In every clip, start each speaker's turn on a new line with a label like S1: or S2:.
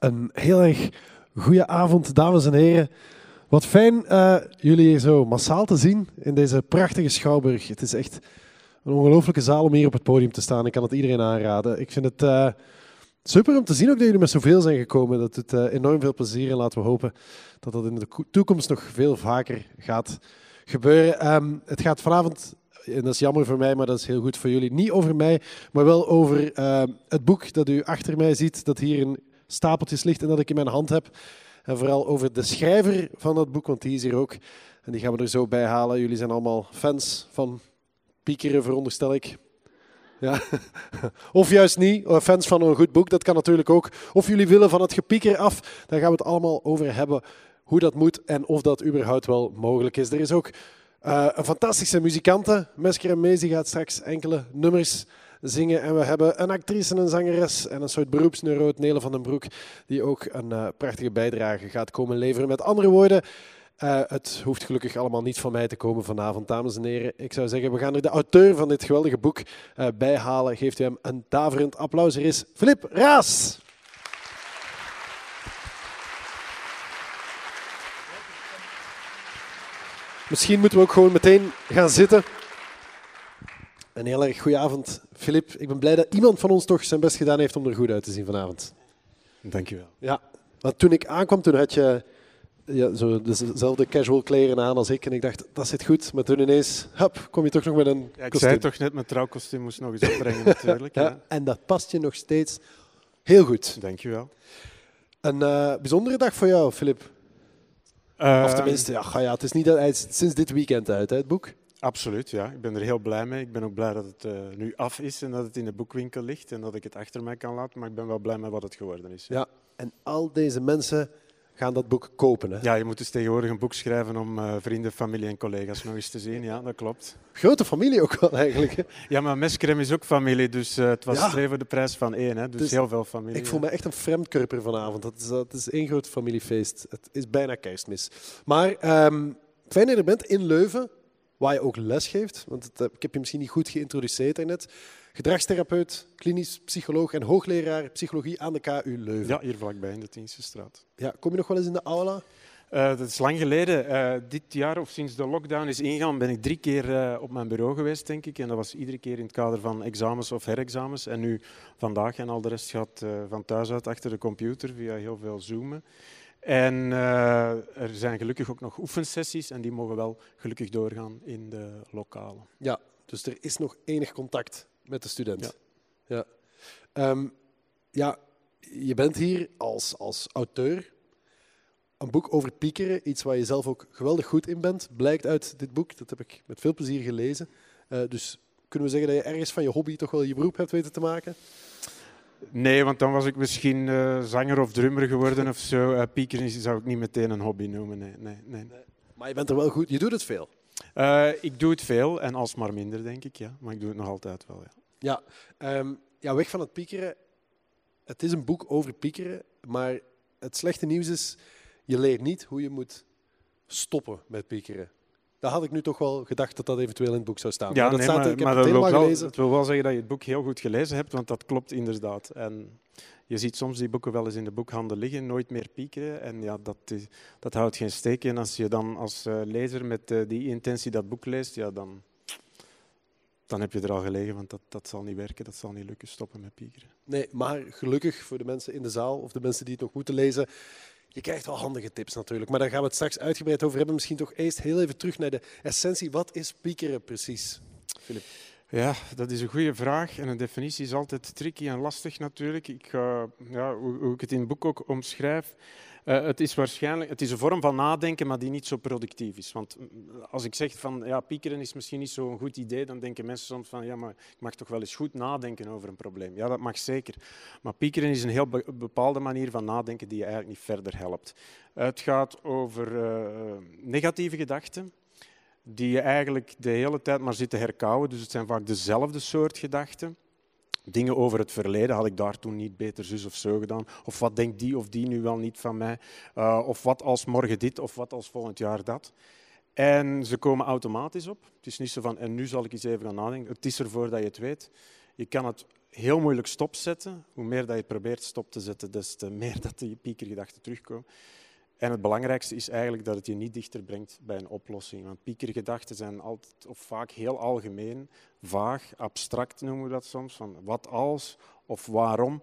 S1: Een heel erg goede avond, dames en heren. Wat fijn uh, jullie hier zo massaal te zien in deze prachtige schouwburg. Het is echt een ongelooflijke zaal om hier op het podium te staan. Ik kan het iedereen aanraden. Ik vind het uh, super om te zien ook dat jullie met zoveel zijn gekomen. Dat doet uh, enorm veel plezier en laten we hopen dat dat in de toekomst nog veel vaker gaat gebeuren. Um, het gaat vanavond en dat is jammer voor mij, maar dat is heel goed voor jullie. Niet over mij, maar wel over het boek dat u achter mij ziet, dat hier in stapeltjes ligt en dat ik in mijn hand heb. En vooral over de schrijver van dat boek, want die is hier ook. En die gaan we er zo bij halen. Jullie zijn allemaal fans van piekeren, veronderstel ik. Ja. Of juist niet, fans van een goed boek, dat kan natuurlijk ook. Of jullie willen van het gepieker af, daar gaan we het allemaal over hebben. Hoe dat moet en of dat überhaupt wel mogelijk is. Er is ook uh, een fantastische muzikante. Mesker en gaat straks enkele nummers zingen. En we hebben een actrice, een zangeres en een soort beroepsneuroot, Nele van den Broek, die ook een uh, prachtige bijdrage gaat komen leveren. Met andere woorden, uh, het hoeft gelukkig allemaal niet van mij te komen vanavond, dames en heren. Ik zou zeggen, we gaan er de auteur van dit geweldige boek uh, bij halen. Geeft u hem een daverend applaus. Er is Filip Raas. Misschien moeten we ook gewoon meteen gaan zitten. Een heel erg goede avond, Filip. Ik ben blij dat iemand van ons toch zijn best gedaan heeft om er goed uit te zien vanavond.
S2: Dankjewel.
S1: Ja, want toen ik aankwam, toen had je ja, zo dezelfde casual kleren aan als ik. En ik dacht, dat zit goed. Maar toen ineens, hup, kom je toch nog met een
S2: ja, Ik zei toch net, mijn trouwkostuum moest nog eens opbrengen natuurlijk. ja, ja.
S1: En dat past je nog steeds heel goed.
S2: Dankjewel.
S1: Een uh, bijzondere dag voor jou, Filip. Uh, of tenminste, ja, ja, het is niet dat hij sinds dit weekend uit, hè, het boek.
S2: Absoluut, ja. Ik ben er heel blij mee. Ik ben ook blij dat het uh, nu af is en dat het in de boekwinkel ligt en dat ik het achter mij kan laten. Maar ik ben wel blij met wat het geworden is.
S1: Ja, ja en al deze mensen gaan dat boek kopen. Hè?
S2: Ja, je moet dus tegenwoordig een boek schrijven om uh, vrienden, familie en collega's nog eens te zien. Ja, dat klopt.
S1: Grote familie ook wel eigenlijk. Hè?
S2: Ja, maar Meskrem is ook familie, dus uh, het was ja. streven de prijs van één. Hè? Dus, dus heel veel familie.
S1: Ik voel me echt een vreemdkurper vanavond. Dat is, dat is één groot familiefeest. Het is bijna kerstmis. Maar um, fijn dat je er bent in Leuven, waar je ook les geeft. Want het, ik heb je misschien niet goed geïntroduceerd daarnet. Gedragstherapeut, klinisch psycholoog en hoogleraar psychologie aan de KU Leuven.
S2: Ja, hier vlakbij in de Tienstestraat.
S1: Ja, kom je nog wel eens in de aula?
S2: Uh, dat is lang geleden. Uh, dit jaar, of sinds de lockdown is ingegaan, ben ik drie keer uh, op mijn bureau geweest, denk ik. En dat was iedere keer in het kader van examens of herexamens. En nu vandaag en al de rest gaat van thuis uit achter de computer via heel veel zoomen. En er zijn gelukkig ook nog oefensessies en die mogen wel gelukkig doorgaan in de lokalen.
S1: Ja, dus er is nog enig contact met de student. Ja. Ja. Um, ja, je bent hier als, als auteur. Een boek over piekeren, iets waar je zelf ook geweldig goed in bent, blijkt uit dit boek. Dat heb ik met veel plezier gelezen. Uh, dus kunnen we zeggen dat je ergens van je hobby toch wel je beroep hebt weten te maken?
S2: Nee, want dan was ik misschien uh, zanger of drummer geworden of zo. Uh, piekeren zou ik niet meteen een hobby noemen. Nee, nee, nee. nee.
S1: Maar je bent er wel goed, je doet het veel.
S2: Uh, ik doe het veel en alsmaar minder, denk ik. Ja. Maar ik doe het nog altijd wel. Ja,
S1: ja, um, ja weg van het piekeren. Het is een boek over piekeren, maar het slechte nieuws is, je leert niet hoe je moet stoppen met piekeren. Daar had ik nu toch wel gedacht dat dat eventueel in het boek zou staan.
S2: Ja, maar dat, nee, staat, maar, ik heb maar het dat wil wel, het wil wel zeggen dat je het boek heel goed gelezen hebt, want dat klopt inderdaad. En je ziet soms die boeken wel eens in de boekhandel liggen, nooit meer piekeren. En ja, dat, is, dat houdt geen steek. En als je dan als uh, lezer met uh, die intentie dat boek leest, ja, dan, dan heb je er al gelegen, want dat, dat zal niet werken, dat zal niet lukken, stoppen met piekeren.
S1: Nee, maar gelukkig voor de mensen in de zaal of de mensen die het nog moeten lezen, je krijgt wel handige tips natuurlijk. Maar daar gaan we het straks uitgebreid over hebben. Misschien toch eerst heel even terug naar de essentie. Wat is piekeren precies, Filip?
S2: Ja, dat is een goede vraag. En een definitie is altijd tricky en lastig natuurlijk. Ik ja, hoe ik het in het boek ook omschrijf. Uh, het is waarschijnlijk het is een vorm van nadenken, maar die niet zo productief is. Want mm, als ik zeg van ja, piekeren is misschien niet zo'n goed idee, dan denken mensen soms van ja, maar ik mag toch wel eens goed nadenken over een probleem. Ja, dat mag zeker. Maar piekeren is een heel be bepaalde manier van nadenken die je eigenlijk niet verder helpt. Het gaat over uh, negatieve gedachten die je eigenlijk de hele tijd maar zit te herkauwen. Dus het zijn vaak dezelfde soort gedachten. Dingen over het verleden, had ik daar toen niet beter zus of zo gedaan? Of wat denkt die of die nu wel niet van mij? Uh, of wat als morgen dit of wat als volgend jaar dat? En ze komen automatisch op. Het is niet zo van, en nu zal ik eens even gaan nadenken. Het is ervoor dat je het weet. Je kan het heel moeilijk stopzetten. Hoe meer dat je probeert stop te zetten, des te meer dat die piekergedachten terugkomen. En het belangrijkste is eigenlijk dat het je niet dichter brengt bij een oplossing. Want piekergedachten zijn altijd of vaak heel algemeen, vaag, abstract noemen we dat soms, van wat als of waarom.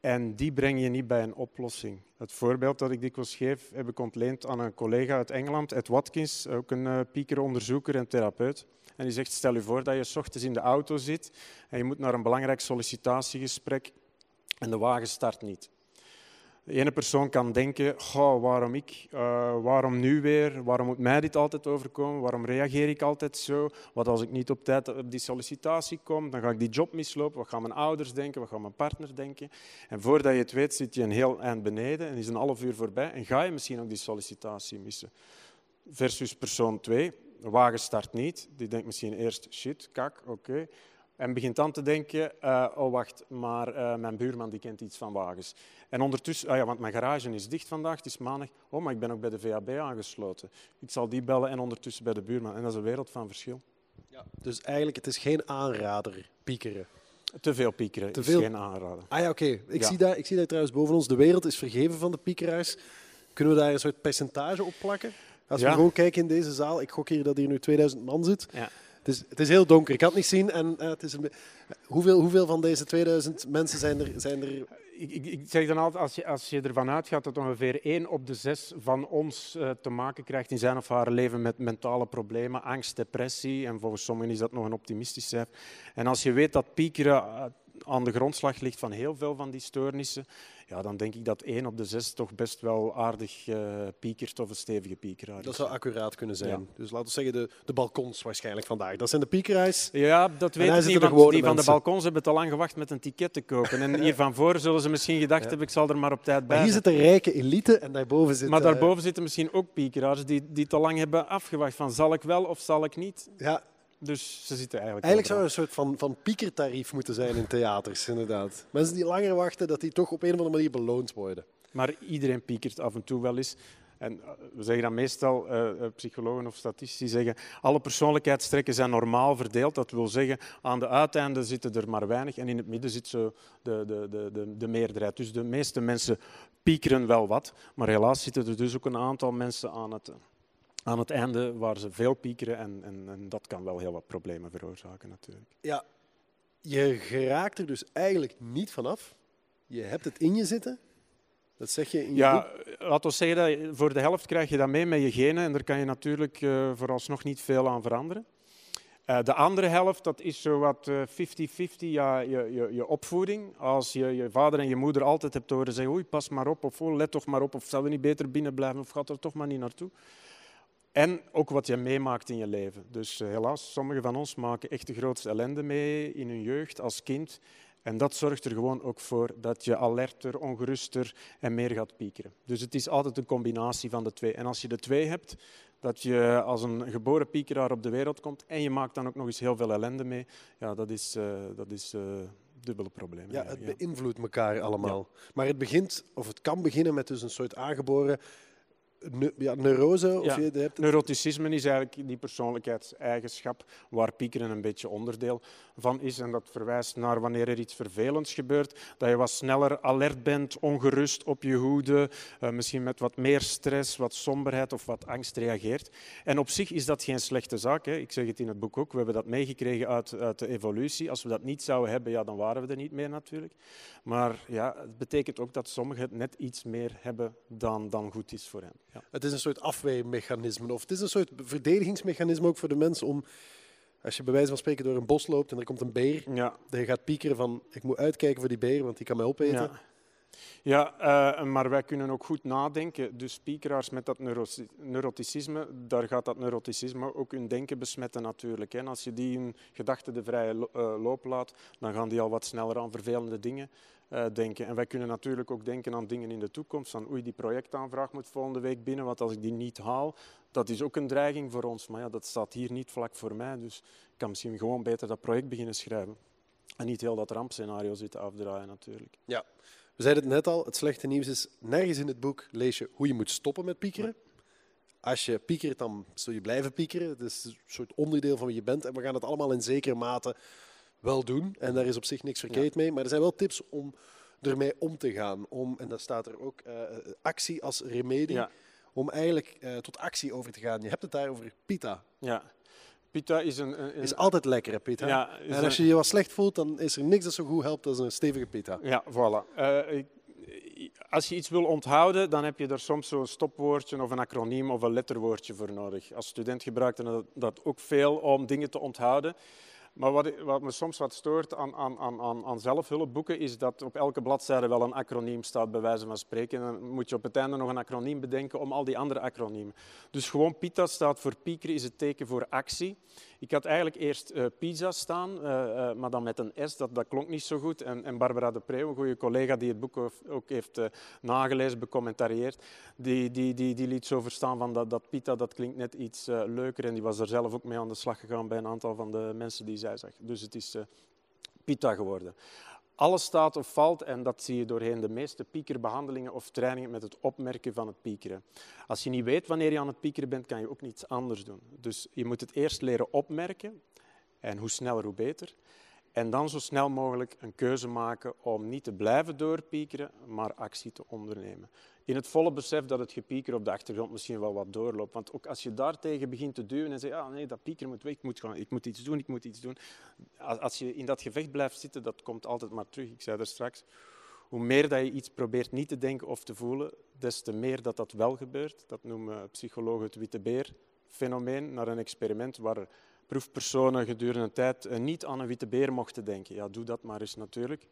S2: En die breng je niet bij een oplossing. Het voorbeeld dat ik dikwijls geef, heb ik ontleend aan een collega uit Engeland, Ed Watkins, ook een uh, piekeronderzoeker en therapeut. En die zegt, stel je voor dat je s ochtends in de auto zit en je moet naar een belangrijk sollicitatiegesprek en de wagen start niet. De ene persoon kan denken, waarom ik, uh, waarom nu weer, waarom moet mij dit altijd overkomen, waarom reageer ik altijd zo, wat als ik niet op tijd op die sollicitatie kom, dan ga ik die job mislopen, wat gaan mijn ouders denken, wat gaan mijn partner denken. En voordat je het weet zit je een heel eind beneden en is een half uur voorbij en ga je misschien ook die sollicitatie missen. Versus persoon 2, de wagen start niet, die denkt misschien eerst, shit, kak, oké. En begint dan te denken, uh, oh wacht, maar uh, mijn buurman die kent iets van wagens. En ondertussen, ah ja, want mijn garage is dicht vandaag, het is maandag. Oh, maar ik ben ook bij de VAB aangesloten. Ik zal die bellen en ondertussen bij de buurman. En dat is een wereld van verschil.
S1: Ja, dus eigenlijk, het is geen aanrader, piekeren.
S2: Te veel piekeren Te veel... is geen aanrader.
S1: Ah ja, oké. Ik, zie daar, ik zie daar trouwens boven ons, de wereld is vergeven van de piekeraars. Kunnen we daar een soort percentage op plakken? Als we gewoon kijken in deze zaal, ik gok hier dat hier nu 2000 man zit. Ja. Het is, het is heel donker, ik kan het niet zien. En, uh, het is een, hoeveel, hoeveel van deze 2000 mensen zijn er, zijn er
S2: ik, ik, ik, zeg dan altijd, als je, als je ervan uitgaat dat ongeveer één op de zes van ons uh, te maken krijgt in zijn of haar leven met mentale problemen, angst, depressie, en volgens sommigen is dat nog een optimistisch cijfer. En als je weet dat piekeren uh, aan de grondslag ligt van heel veel van die stoornissen, ja, dan denk ik dat één op de zes toch best wel aardig uh, piekert of een stevige piekeraar is.
S1: Dat zou accuraat kunnen zijn. Dus laten we zeggen de, de balkons waarschijnlijk vandaag. Dat zijn de piekeraars.
S2: Ja, dat weet ik niet, want die van de balkons hebben te lang gewacht met een ticket te kopen. En hier van voor zullen ze misschien gedacht hebben, ik zal er maar op tijd bij
S1: Maar hier zit de rijke elite en daarboven zitten...
S2: Maar daarboven zitten misschien ook piekeraars die, die te lang hebben afgewacht van zal ik wel of zal ik niet.
S1: Ja,
S2: dus ze zitten eigenlijk.
S1: Eigenlijk zou er een soort van, van piekertarief moeten zijn in theaters, inderdaad. Mensen die langer wachten, dat die toch op een of andere manier beloond worden.
S2: Maar iedereen piekert af en toe wel eens. En eh, we zeggen dan meestal, uh, psychologen of statistici zeggen, alle persoonlijkheidstrekken zijn normaal verdeeld. Dat wil zeggen, aan de uiteinden zitten er maar weinig en in het midden zit zo de, de, de, de, de meerderheid. Dus de meeste mensen piekeren wel wat, maar helaas zitten er dus ook een aantal mensen aan het, aan het einde waar ze veel piekeren en, en, en, dat kan wel heel wat problemen veroorzaken natuurlijk.
S1: Ja, je geraakt er dus eigenlijk niet vanaf. Je hebt het in je zitten. Dat zeg je in je
S2: Ja, laten we zeggen dat voor de helft krijg je dat mee met je genen en daar kan je natuurlijk uh, vooralsnog niet veel aan veranderen. Uh, de andere helft, dat is zo wat 50-50, uh, ja, je, je, je, opvoeding. Als je je vader en je moeder altijd hebt horen zeggen, oei, pas maar op, of oh, let toch maar op, of zal we niet beter binnen blijven, of gaat er toch maar niet naartoe. En ook wat je meemaakt in je leven. Dus uh, helaas, sommigen van ons maken echt de grootste ellende mee in hun jeugd als kind. En dat zorgt er gewoon ook voor dat je alerter, ongeruster en meer gaat piekeren. Dus het is altijd een combinatie van de twee. En als je de twee hebt, dat je als een geboren piekeraar op de wereld komt en je maakt dan ook nog eens heel veel ellende mee, ja, dat is, uh, dat is uh, dubbele probleem.
S1: Ja, het beïnvloedt elkaar allemaal. Ja. Maar het begint, of het kan beginnen met dus een soort aangeboren ja, neurose? Of
S2: ja. je hebt Neuroticisme is eigenlijk die persoonlijkheidseigenschap waar piekeren een beetje onderdeel van is. En dat verwijst naar wanneer er iets vervelends gebeurt, dat je wat sneller alert bent, ongerust op je hoede, uh, misschien met wat meer stress, wat somberheid of wat angst reageert. En op zich is dat geen slechte zaak. Hè. Ik zeg het in het boek ook, we hebben dat meegekregen uit, uit de evolutie. Als we dat niet zouden hebben, ja, dan waren we er niet meer natuurlijk. Maar ja, het betekent ook dat sommigen het net iets meer hebben dan, dan goed is voor hen. Ja.
S1: Het is een soort afweermechanisme of het is een soort verdedigingsmechanisme ook voor de mens om, als je bij wijze van spreken door een bos loopt en er komt een beer, ja. dan gaat piekeren van ik moet uitkijken voor die beer, want die kan mij opeten.
S2: Ja. Ja, uh, maar wij kunnen ook goed nadenken. Dus piekeraars met dat neuroticisme, daar gaat dat neuroticisme ook hun denken besmetten natuurlijk. En als je die hun gedachten de vrije uh, loop laat, dan gaan die al wat sneller aan vervelende dingen uh, denken. En wij kunnen natuurlijk ook denken aan dingen in de toekomst. Van oei, die projectaanvraag moet volgende week binnen, want als ik die niet haal, dat is ook een dreiging voor ons. Maar ja, dat staat hier niet vlak voor mij, dus ik kan misschien gewoon beter dat project beginnen schrijven. En niet heel dat rampscenario zitten afdraaien natuurlijk.
S1: Ja, we zeiden het net al, het slechte nieuws is, nergens in het boek lees je hoe je moet stoppen met piekeren. Als je piekert, dan zul je blijven piekeren. Het is een soort onderdeel van wie je bent. En we gaan het allemaal in zekere mate wel doen. En daar is op zich niks verkeerd mee. Maar er zijn wel tips om ermee om te gaan. Om, en dat staat er ook, uh, actie als remedie.
S2: Ja.
S1: Om eigenlijk uh, tot actie over te gaan. Je hebt het daar over pita.
S2: Ja. Pita is een...
S1: is altijd lekker, hè, pita.
S2: Ja,
S1: en als je je wat slecht voelt, dan is er niks dat zo goed helpt als een stevige pita.
S2: Ja, voilà. Uh, ik, als je iets wil onthouden, dan heb je er soms zo'n stopwoordje of een acroniem of een letterwoordje voor nodig. Als student gebruikte dat, dat ook veel om dingen te onthouden. Maar wat, wat, me soms wat stoort aan, aan, aan, aan zelfhulpboeken is dat op elke bladzijde wel een acroniem staat, bij wijze van spreken. En dan moet je op het einde nog een acroniem bedenken om al die andere acroniemen. Dus gewoon PITA staat voor piekeren, is het teken voor actie. Ik had eigenlijk eerst uh, pizza staan, uh, uh, maar dan met een S, dat, dat klonk niet zo goed. En, en Barbara de Preeuw, een goede collega die het boek ook heeft nagelezen, becommentarieerd, die, die, die, die liet zo verstaan van dat, dat pita, dat klinkt net iets leuker. En die was er zelf ook mee aan de slag gegaan bij een aantal van de mensen die zij zag. Dus het is pita geworden. Alles staat of valt, en dat zie je doorheen de meeste piekerbehandelingen of trainingen, met het opmerken van het piekeren. Als je niet weet wanneer je aan het piekeren bent, kan je ook niets anders doen. Dus je moet het eerst leren opmerken, en hoe sneller, hoe beter. En dan zo snel mogelijk een keuze maken om niet te blijven doorpiekeren, maar actie te ondernemen. In het volle besef dat het gepieker op de achtergrond misschien wel wat doorloopt. Want ook als je daartegen begint te duwen en zegt, ah, nee, dat pieker moet weg, ik moet, gaan, ik moet iets doen, ik moet iets doen. Als je in dat gevecht blijft zitten, dat komt altijd maar terug. Ik zei er straks, hoe meer dat je iets probeert niet te denken of te voelen, des te meer dat dat wel gebeurt. Dat noemen psychologen het witte beer fenomeen, naar een experiment waar proefpersonen gedurende een tijd eh, niet aan een witte beer mochten denken. Ja, doe dat maar eens natuurlijk.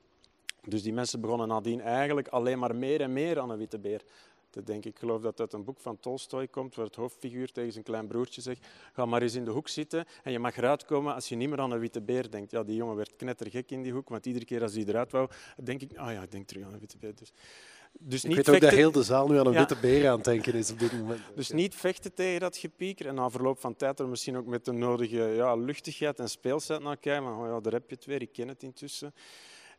S2: Dus die mensen begonnen nadien eigenlijk alleen maar meer en meer aan een witte beer te denken. Ik geloof dat dat uit een boek van Tolstoy komt, waar het hoofdfiguur tegen zijn klein broertje zegt ga maar eens in de hoek zitten en je mag eruit komen als je niet meer aan een witte beer denkt. Ja, die jongen werd knettergek in die hoek, want iedere keer als hij eruit wou, denk ik, ah oh ja, ik denk terug aan een witte beer. Dus,
S1: dus ik niet weet vechten... ook dat heel de zaal nu aan een ja. witte beer aan het denken is op dit moment.
S2: Dus niet vechten tegen dat gepieker en na verloop van tijd er misschien ook met de nodige ja, luchtigheid en speelsheid naar kijken. Maar oh ja, daar heb je het weer, ik ken het intussen.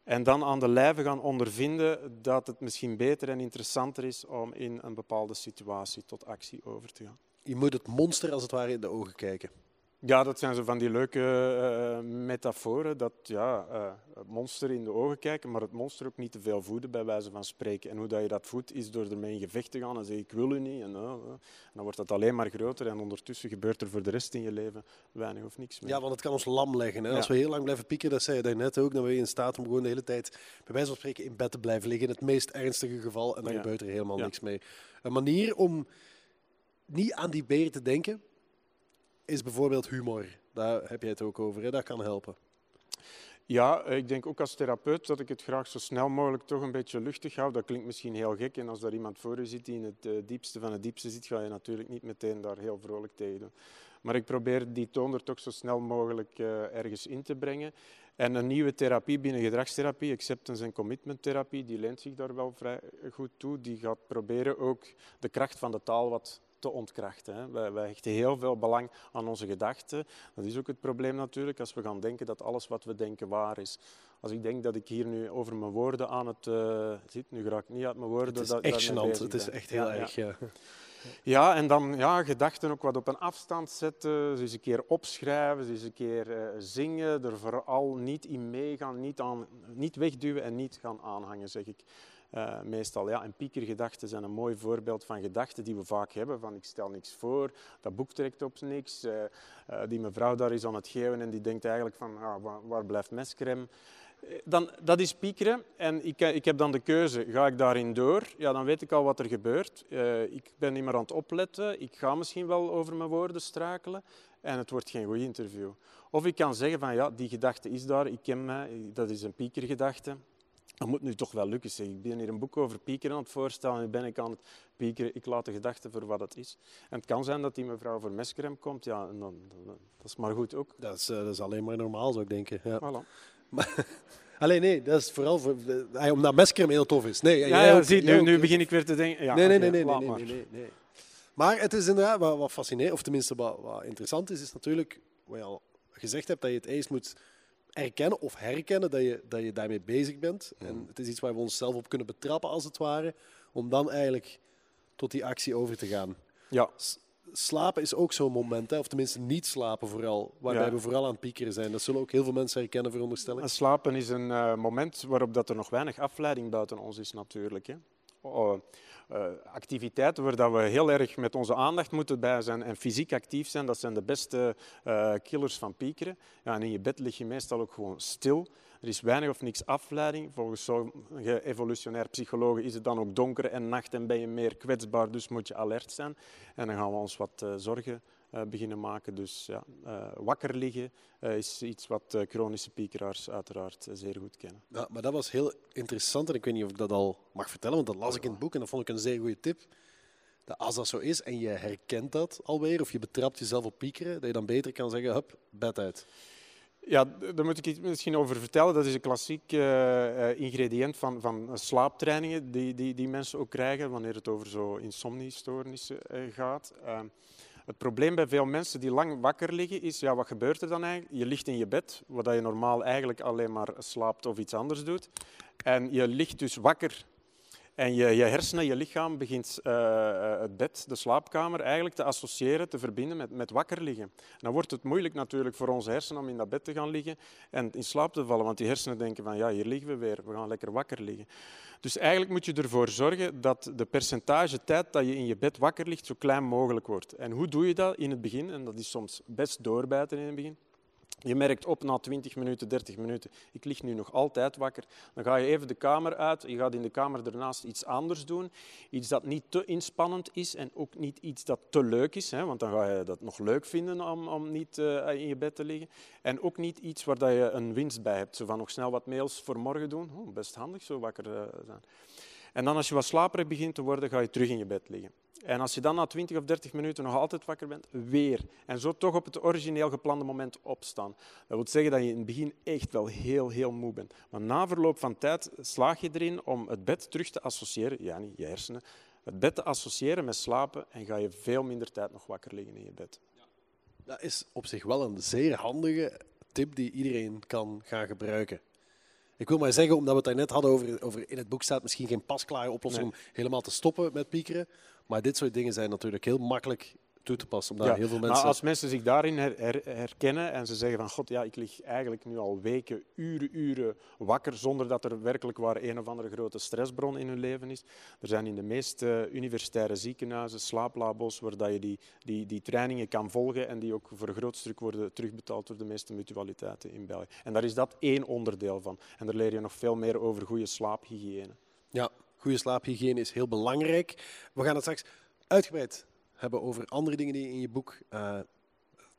S2: En dan aan de lijve gaan ondervinden dat het misschien beter en interessanter is om in een bepaalde situatie tot actie over te gaan.
S1: Je moet het monster als het ware in de ogen kijken.
S2: Ja, dat zijn zo van die leuke uh, metaforen. Dat ja, uh, het monster in de ogen kijken, maar het monster ook niet te veel voeden, bij wijze van spreken. En hoe dat je dat voedt, is door ermee in gevecht te gaan en zeggen: Ik wil u niet. En, uh, en, dan wordt dat alleen maar groter. En ondertussen gebeurt er voor de rest in je leven weinig of niks meer.
S1: Ja, want het kan ons lam leggen. Hè? Ja. Als we heel lang blijven pieken, dat zei je net ook, dan ben je in staat om gewoon de hele tijd, bij wijze van spreken, in bed te blijven liggen. In het meest ernstige geval. En dan ja. gebeurt er helemaal niks mee. Een manier om niet aan die beer te denken is bijvoorbeeld humor. Daar heb jij het ook over, hè? dat kan helpen.
S2: Ja, ik denk ook als therapeut dat ik het graag zo snel mogelijk toch een beetje luchtig hou. Dat klinkt misschien heel gek. En als er iemand voor je zit die in het uh, diepste van het diepste zit, ga je natuurlijk niet meteen daar heel vrolijk tegen doen. Maar ik probeer die toon er toch zo snel mogelijk uh, ergens in te brengen. En een nieuwe therapie binnen gedragstherapie, acceptance en commitment therapie, die leent zich daar wel vrij goed toe. Die gaat proberen ook de kracht van de taal wat te ontkrachten. Hè. Wij, wij, hechten heel veel belang aan onze gedachten. Dat is ook het probleem natuurlijk, als we gaan denken dat alles wat we denken waar is. Als ik denk dat ik hier nu over mijn woorden aan het uh, zit, nu raak ik niet uit mijn woorden. Het
S1: is dat, echt gênant, het is echt heel ja, erg. Ja.
S2: Ja, en dan ja, gedachten ook wat op een afstand zetten, ze eens een keer opschrijven, ze eens een keer uh, zingen, er vooral niet in meegaan, niet, aan, niet wegduwen en niet gaan aanhangen, zeg ik. Uh, meestal. Ja. En piekergedachten zijn een mooi voorbeeld van gedachten die we vaak hebben. Van ik stel niks voor, dat boek trekt op niks. Uh, uh, die mevrouw daar is aan het geven en die denkt eigenlijk van ah, waar, blijft mescrème? Dan, dat is piekeren en ik, ik, heb dan de keuze, ga ik daarin door? Ja, dan weet ik al wat er gebeurt. ik ben niet meer aan het opletten, ik ga misschien wel over mijn woorden strakelen en het wordt geen goed interview. Of ik kan zeggen van ja, die gedachte is daar, ik ken mij, dat is een piekergedachte dat moet nu toch wel lukken. Zeg. Ik ben hier een boek over piekeren aan het voorstellen. Nu ben ik aan het piekeren. Ik laat de gedachte voor wat het is. En het kan zijn dat die mevrouw voor meskrem komt. Ja, en dan, dat is maar goed ook.
S1: Dat is, eh, dat is alleen maar normaal, zou ik denken. Ja. Alleen nee, dat is vooral voor, uh, omdat meskrem heel tof is. Nee,
S2: ja, eh, ja zie, nu, begin ik weer te denken. Ja,
S1: nee, nee, nee, nee, nee, nee, maar. het is inderdaad wat, wat fascinerend, of tenminste wat, wat interessant is, is natuurlijk, wat je al gezegd hebt, dat je het eens moet erkennen of herkennen dat je, dat je daarmee bezig bent. En het is iets waar we onszelf op kunnen betrappen, als het ware, om dan eigenlijk tot die actie over te gaan.
S2: Ja.
S1: slapen is ook zo'n moment, hè? of tenminste niet slapen vooral, waarbij
S2: Ja.
S1: we vooral aan het piekeren zijn. Dat zullen ook heel veel mensen herkennen, veronderstel ik.
S2: En slapen is een eh, moment waarop dat er nog weinig afleiding buiten ons is natuurlijk. Hè. Oh, eh, activiteiten waar dat we heel erg met onze aandacht moeten bij zijn en fysiek actief zijn, dat zijn de beste eh, killers van piekeren. Ja, en in je bed lig je meestal ook gewoon stil. Er is weinig of niks afleiding. Volgens sommige evolutionair psychologen is het dan ook donker en nacht en ben je meer kwetsbaar, dus moet je alert zijn. En dan gaan we ons wat eh, zorgen eh, beginnen maken. Dus ja, eh, wakker liggen eh, is iets wat eh, chronische piekeraars uiteraard eh, zeer goed kennen.
S1: Ja, maar dat was heel interessant en ik weet niet of ik dat al mag vertellen, want dat las ik in het boek en dat vond ik een zeer goede tip. Dat als dat zo is en je herkent dat alweer, of je betrapt jezelf op piekeren, dat je dan beter kan zeggen, hup, bed uit.
S2: Ja, daar moet ik iets misschien over vertellen. Dat is een klassiek eh, eh, ingrediënt van, van slaaptrainingen die, die, die mensen ook krijgen wanneer het over zo insomniestoornissen eh, gaat. Eh, het probleem bij veel mensen die lang wakker liggen is, ja, wat gebeurt er dan eigenlijk? Je ligt in je bed, wat je normaal eigenlijk alleen maar slaapt of iets anders doet. En je ligt dus wakker en je, je hersenen, je lichaam begint eh, eh, het bed, de slaapkamer, eigenlijk te associëren, te verbinden met, met wakker liggen. Dan wordt het moeilijk natuurlijk voor onze hersenen om in dat bed te gaan liggen en in slaap te vallen, want die hersenen denken van ja, hier liggen we weer, we gaan lekker wakker liggen. Dus eigenlijk moet je ervoor zorgen dat de percentage tijd dat je in je bed wakker ligt zo klein mogelijk wordt. En hoe doe je dat in het begin? En dat is soms best doorbijten in het begin. Je merkt op na 20 minuten, 30 minuten, ik lig nu nog altijd wakker. Dan ga je even de kamer uit. Je gaat in de kamer daarnaast iets anders doen. Iets dat niet te inspannend is en ook niet iets dat te leuk is. Hè, want dan ga je dat nog leuk vinden om, om niet eh, in je bed te liggen. En ook niet iets waar dat je een winst bij hebt. Zo van nog snel wat mails voor morgen doen. Best handig zo wakker eh, zijn. En dan als je wat slaperig begint te worden, ga je terug in je bed liggen. En als je dan na 20 of 30 minuten nog altijd wakker bent, weer. En zo toch op het origineel geplande moment opstaan. Dat wil zeggen dat je in het begin echt wel heel, heel moe bent. Maar na verloop van tijd slaag je erin om het bed terug te associëren, ja niet je hersenen, het bed te associëren met slapen en ga je veel minder tijd nog wakker liggen in je bed.
S1: Dat is op zich wel een zeer handige tip die iedereen kan gaan gebruiken. Ik wil maar zeggen, omdat we het daarnet hadden over, over in het boek staat misschien geen pasklare oplossing
S2: Nee.
S1: om helemaal te stoppen met piekeren. Maar dit soort dingen zijn natuurlijk heel makkelijk toe te passen. Omdat
S2: Ja,
S1: heel veel
S2: Maar
S1: mensen...
S2: als mensen zich daarin her- her- herkennen en ze zeggen van god, ja, ik lig eigenlijk nu al weken, uren, uren wakker zonder dat er werkelijk waar een of andere grote stressbron in hun leven is. Er zijn in de meeste universitaire ziekenhuizen slaaplabo's waar dat je die, die, die trainingen kan volgen en die ook voor een groot stuk worden terugbetaald door de meeste mutualiteiten in België. En daar is dat één onderdeel van. En daar leer je nog veel meer over goede slaaphygiëne.
S1: Ja, goede slaaphygiëne is heel belangrijk. We gaan het straks uitgebreid hebben over andere dingen die in je boek eh,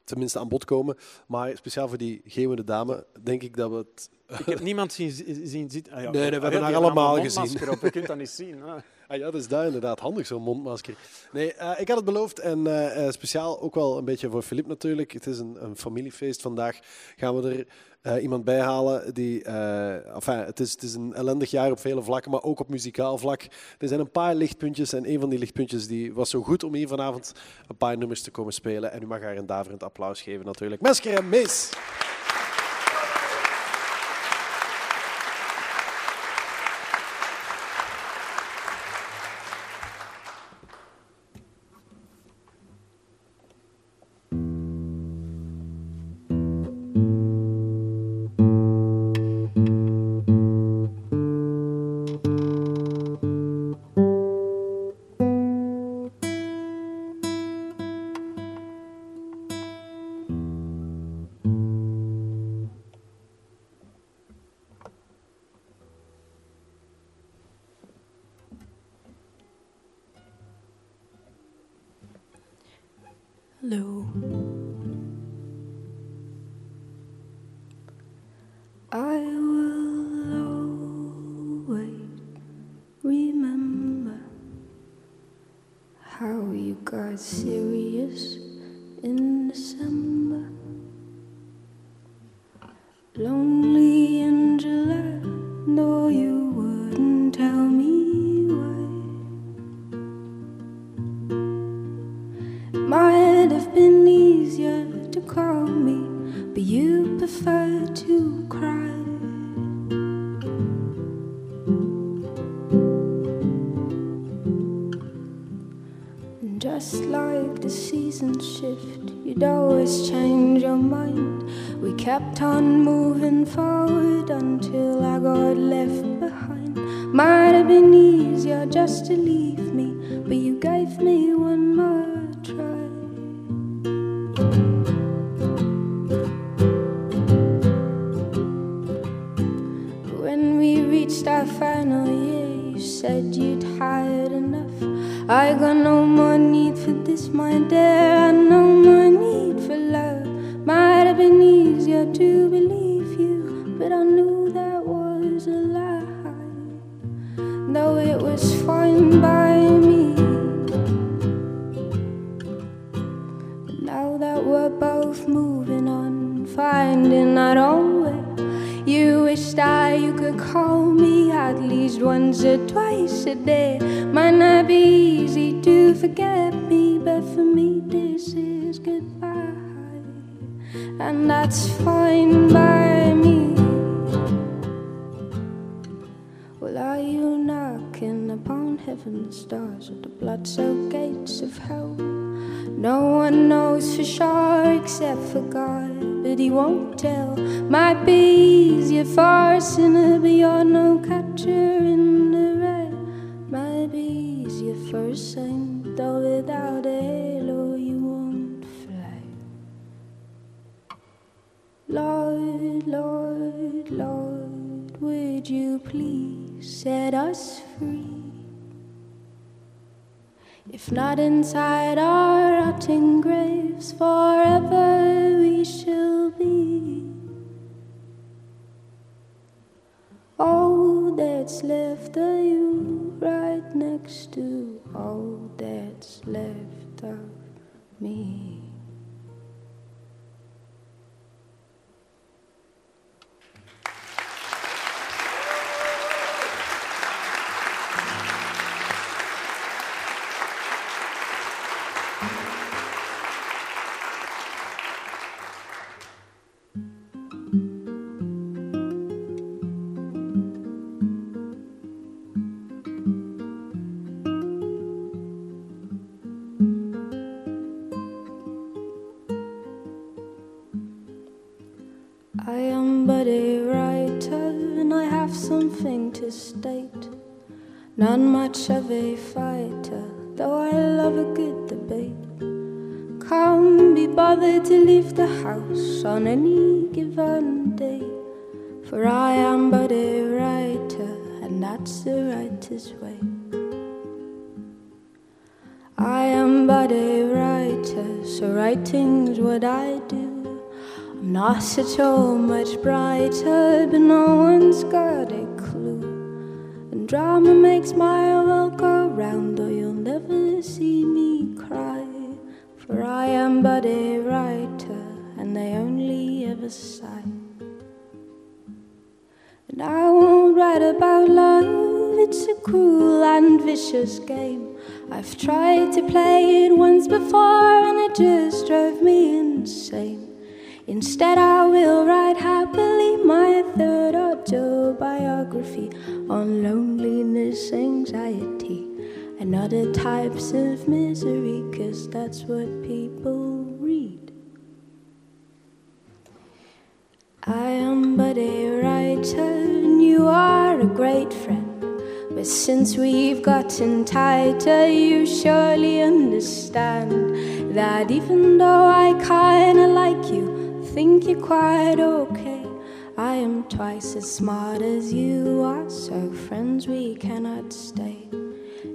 S1: tenminste aan bod komen. Maar speciaal voor die geeuwende dame denk ik dat we het...
S2: Ik heb niemand zien, zien zitten. Ah, ja,
S1: Nee, nee, we
S2: ah,
S1: hebben haar allemaal gezien.
S2: Op. Je kunt dat niet zien. Ah
S1: ja, dat is daar inderdaad handig, zo'n mondmasker. Nee, eh, ik had het beloofd en eh, eh, speciaal ook wel een beetje voor Filip natuurlijk. Het is een, een familiefeest vandaag. Gaan we er iemand bij halen die... enfin, het, is, het is een ellendig jaar op vele vlakken, maar ook op muzikaal vlak. Er zijn een paar lichtpuntjes en een van die lichtpuntjes die was zo goed om hier vanavond een paar nummers te komen spelen. En u mag haar een daverend applaus geven natuurlijk. Mesker en Mees!
S3: If not inside our rotting graves, forever we shall be. All that's left of you, right next to all that's left of me. House on any given day. For I am but a writer, and that's the writer's way. I am but a writer, so writing's what I do. I'm not at all much brighter, but no one's got a clue. And drama makes my world go round, though you'll never see me cry. For I am but a writer, and they only ever sigh. And I won't write about love, it's a cruel and vicious game. I've tried to play it once before, and it just drove me insane. Instead, I will write happily my third autobiography on loneliness, anxiety, and other types of misery, cause that's what people I am but a writer, and you are a great friend. But since we've gotten tighter, you surely understand that even though I kinda like you, think you're quite okay. I am twice as smart as you are, so friends we cannot stay.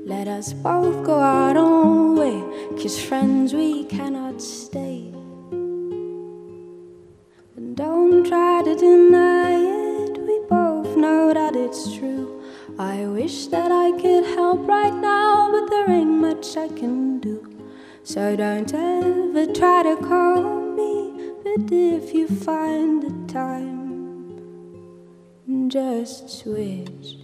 S3: Let us both go our own way, cause friends we cannot stay. Don't try to deny it, we both know that it's true. I wish that I could help right now, but there ain't much I can do. So don't ever try to call me, but if you find the time, just switch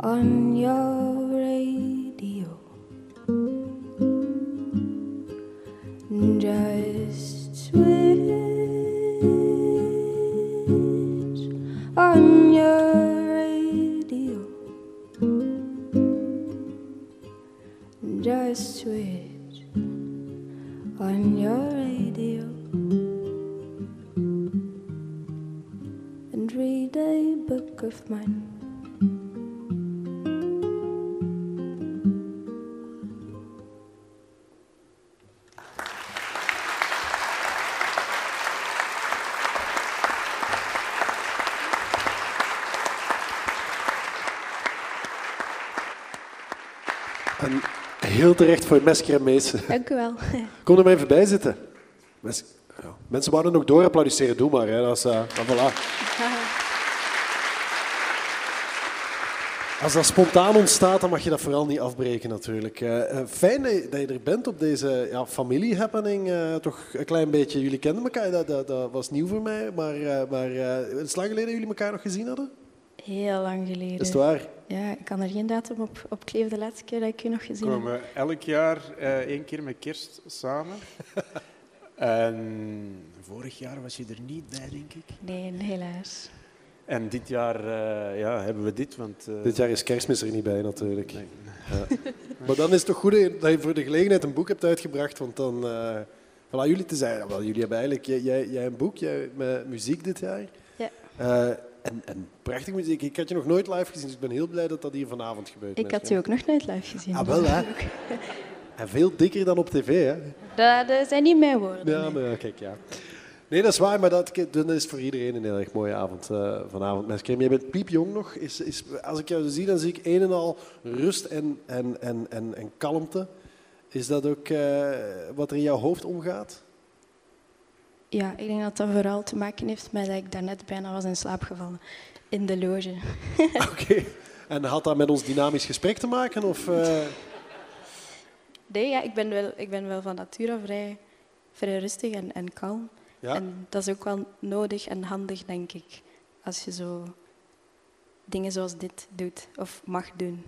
S3: on your
S1: voor Mesker en Mees.
S3: Dank u wel.
S1: Kom er maar even bij zitten. Mes- ja. Mensen wouden nog door applaudisseren, doe maar. Hè. Dat is, eh, maar voilà. Als dat spontaan ontstaat, dan mag je dat vooral niet afbreken natuurlijk. Eh, eh, fijn dat je, er bent op deze ja, familie-happening. eh, toch een klein beetje. Jullie kenden elkaar, dat, dat, dat was nieuw voor mij. Maar, eh, maar eh, het is lang geleden dat jullie elkaar nog gezien hadden?
S3: Heel lang geleden.
S1: Is het waar?
S3: Ja, ik kan er geen datum op, op kleven de laatste keer dat ik u nog gezien
S2: We
S3: heb.
S2: komen elk jaar eh, één keer met kerst samen. en vorig jaar was je er niet bij, denk ik.
S3: Nee, helaas.
S2: En dit jaar eh, ja, hebben we dit, want... eh,
S1: Dit jaar is kerstmis er niet bij natuurlijk.
S2: nee.
S1: Maar dan is het toch goed dat je voor de gelegenheid een boek hebt uitgebracht. Want dan... eh voilà, jullie te zijn. Wel, jullie hebben eigenlijk... Jij, jij, jij een boek jij, met muziek dit jaar.
S3: Ja.
S1: En, en prachtig muziek. Ik had je nog nooit live gezien, dus ik ben heel blij dat dat hier vanavond gebeurt.
S3: Ik had u ook nog nooit live gezien.
S1: Ah, wel hè. En veel dikker dan op tv, hè?
S3: Dat, dat zijn niet mijn woorden.
S1: Ja, maar kijk, ja. Nee, dat is waar, maar dat, dat is voor iedereen een heel erg mooie avond eh, vanavond. Mes Krim, jij bent piepjong nog. Is, is, als ik jou zie, dan zie ik een en al rust en, en, en, en, en kalmte. Is dat ook eh, wat er in jouw hoofd omgaat?
S3: Ja, ik denk dat dat vooral te maken heeft met dat ik daarnet bijna was in slaap gevallen. In de loge.
S1: Oké. En had dat met ons dynamisch gesprek te maken? Of, eh,
S3: Nee, ja, ik, ben wel, ik ben wel van nature vrij, vrij rustig en, en kalm.
S1: ja?
S3: En dat is ook wel nodig en handig, denk ik. Als je zo dingen zoals dit doet of mag doen.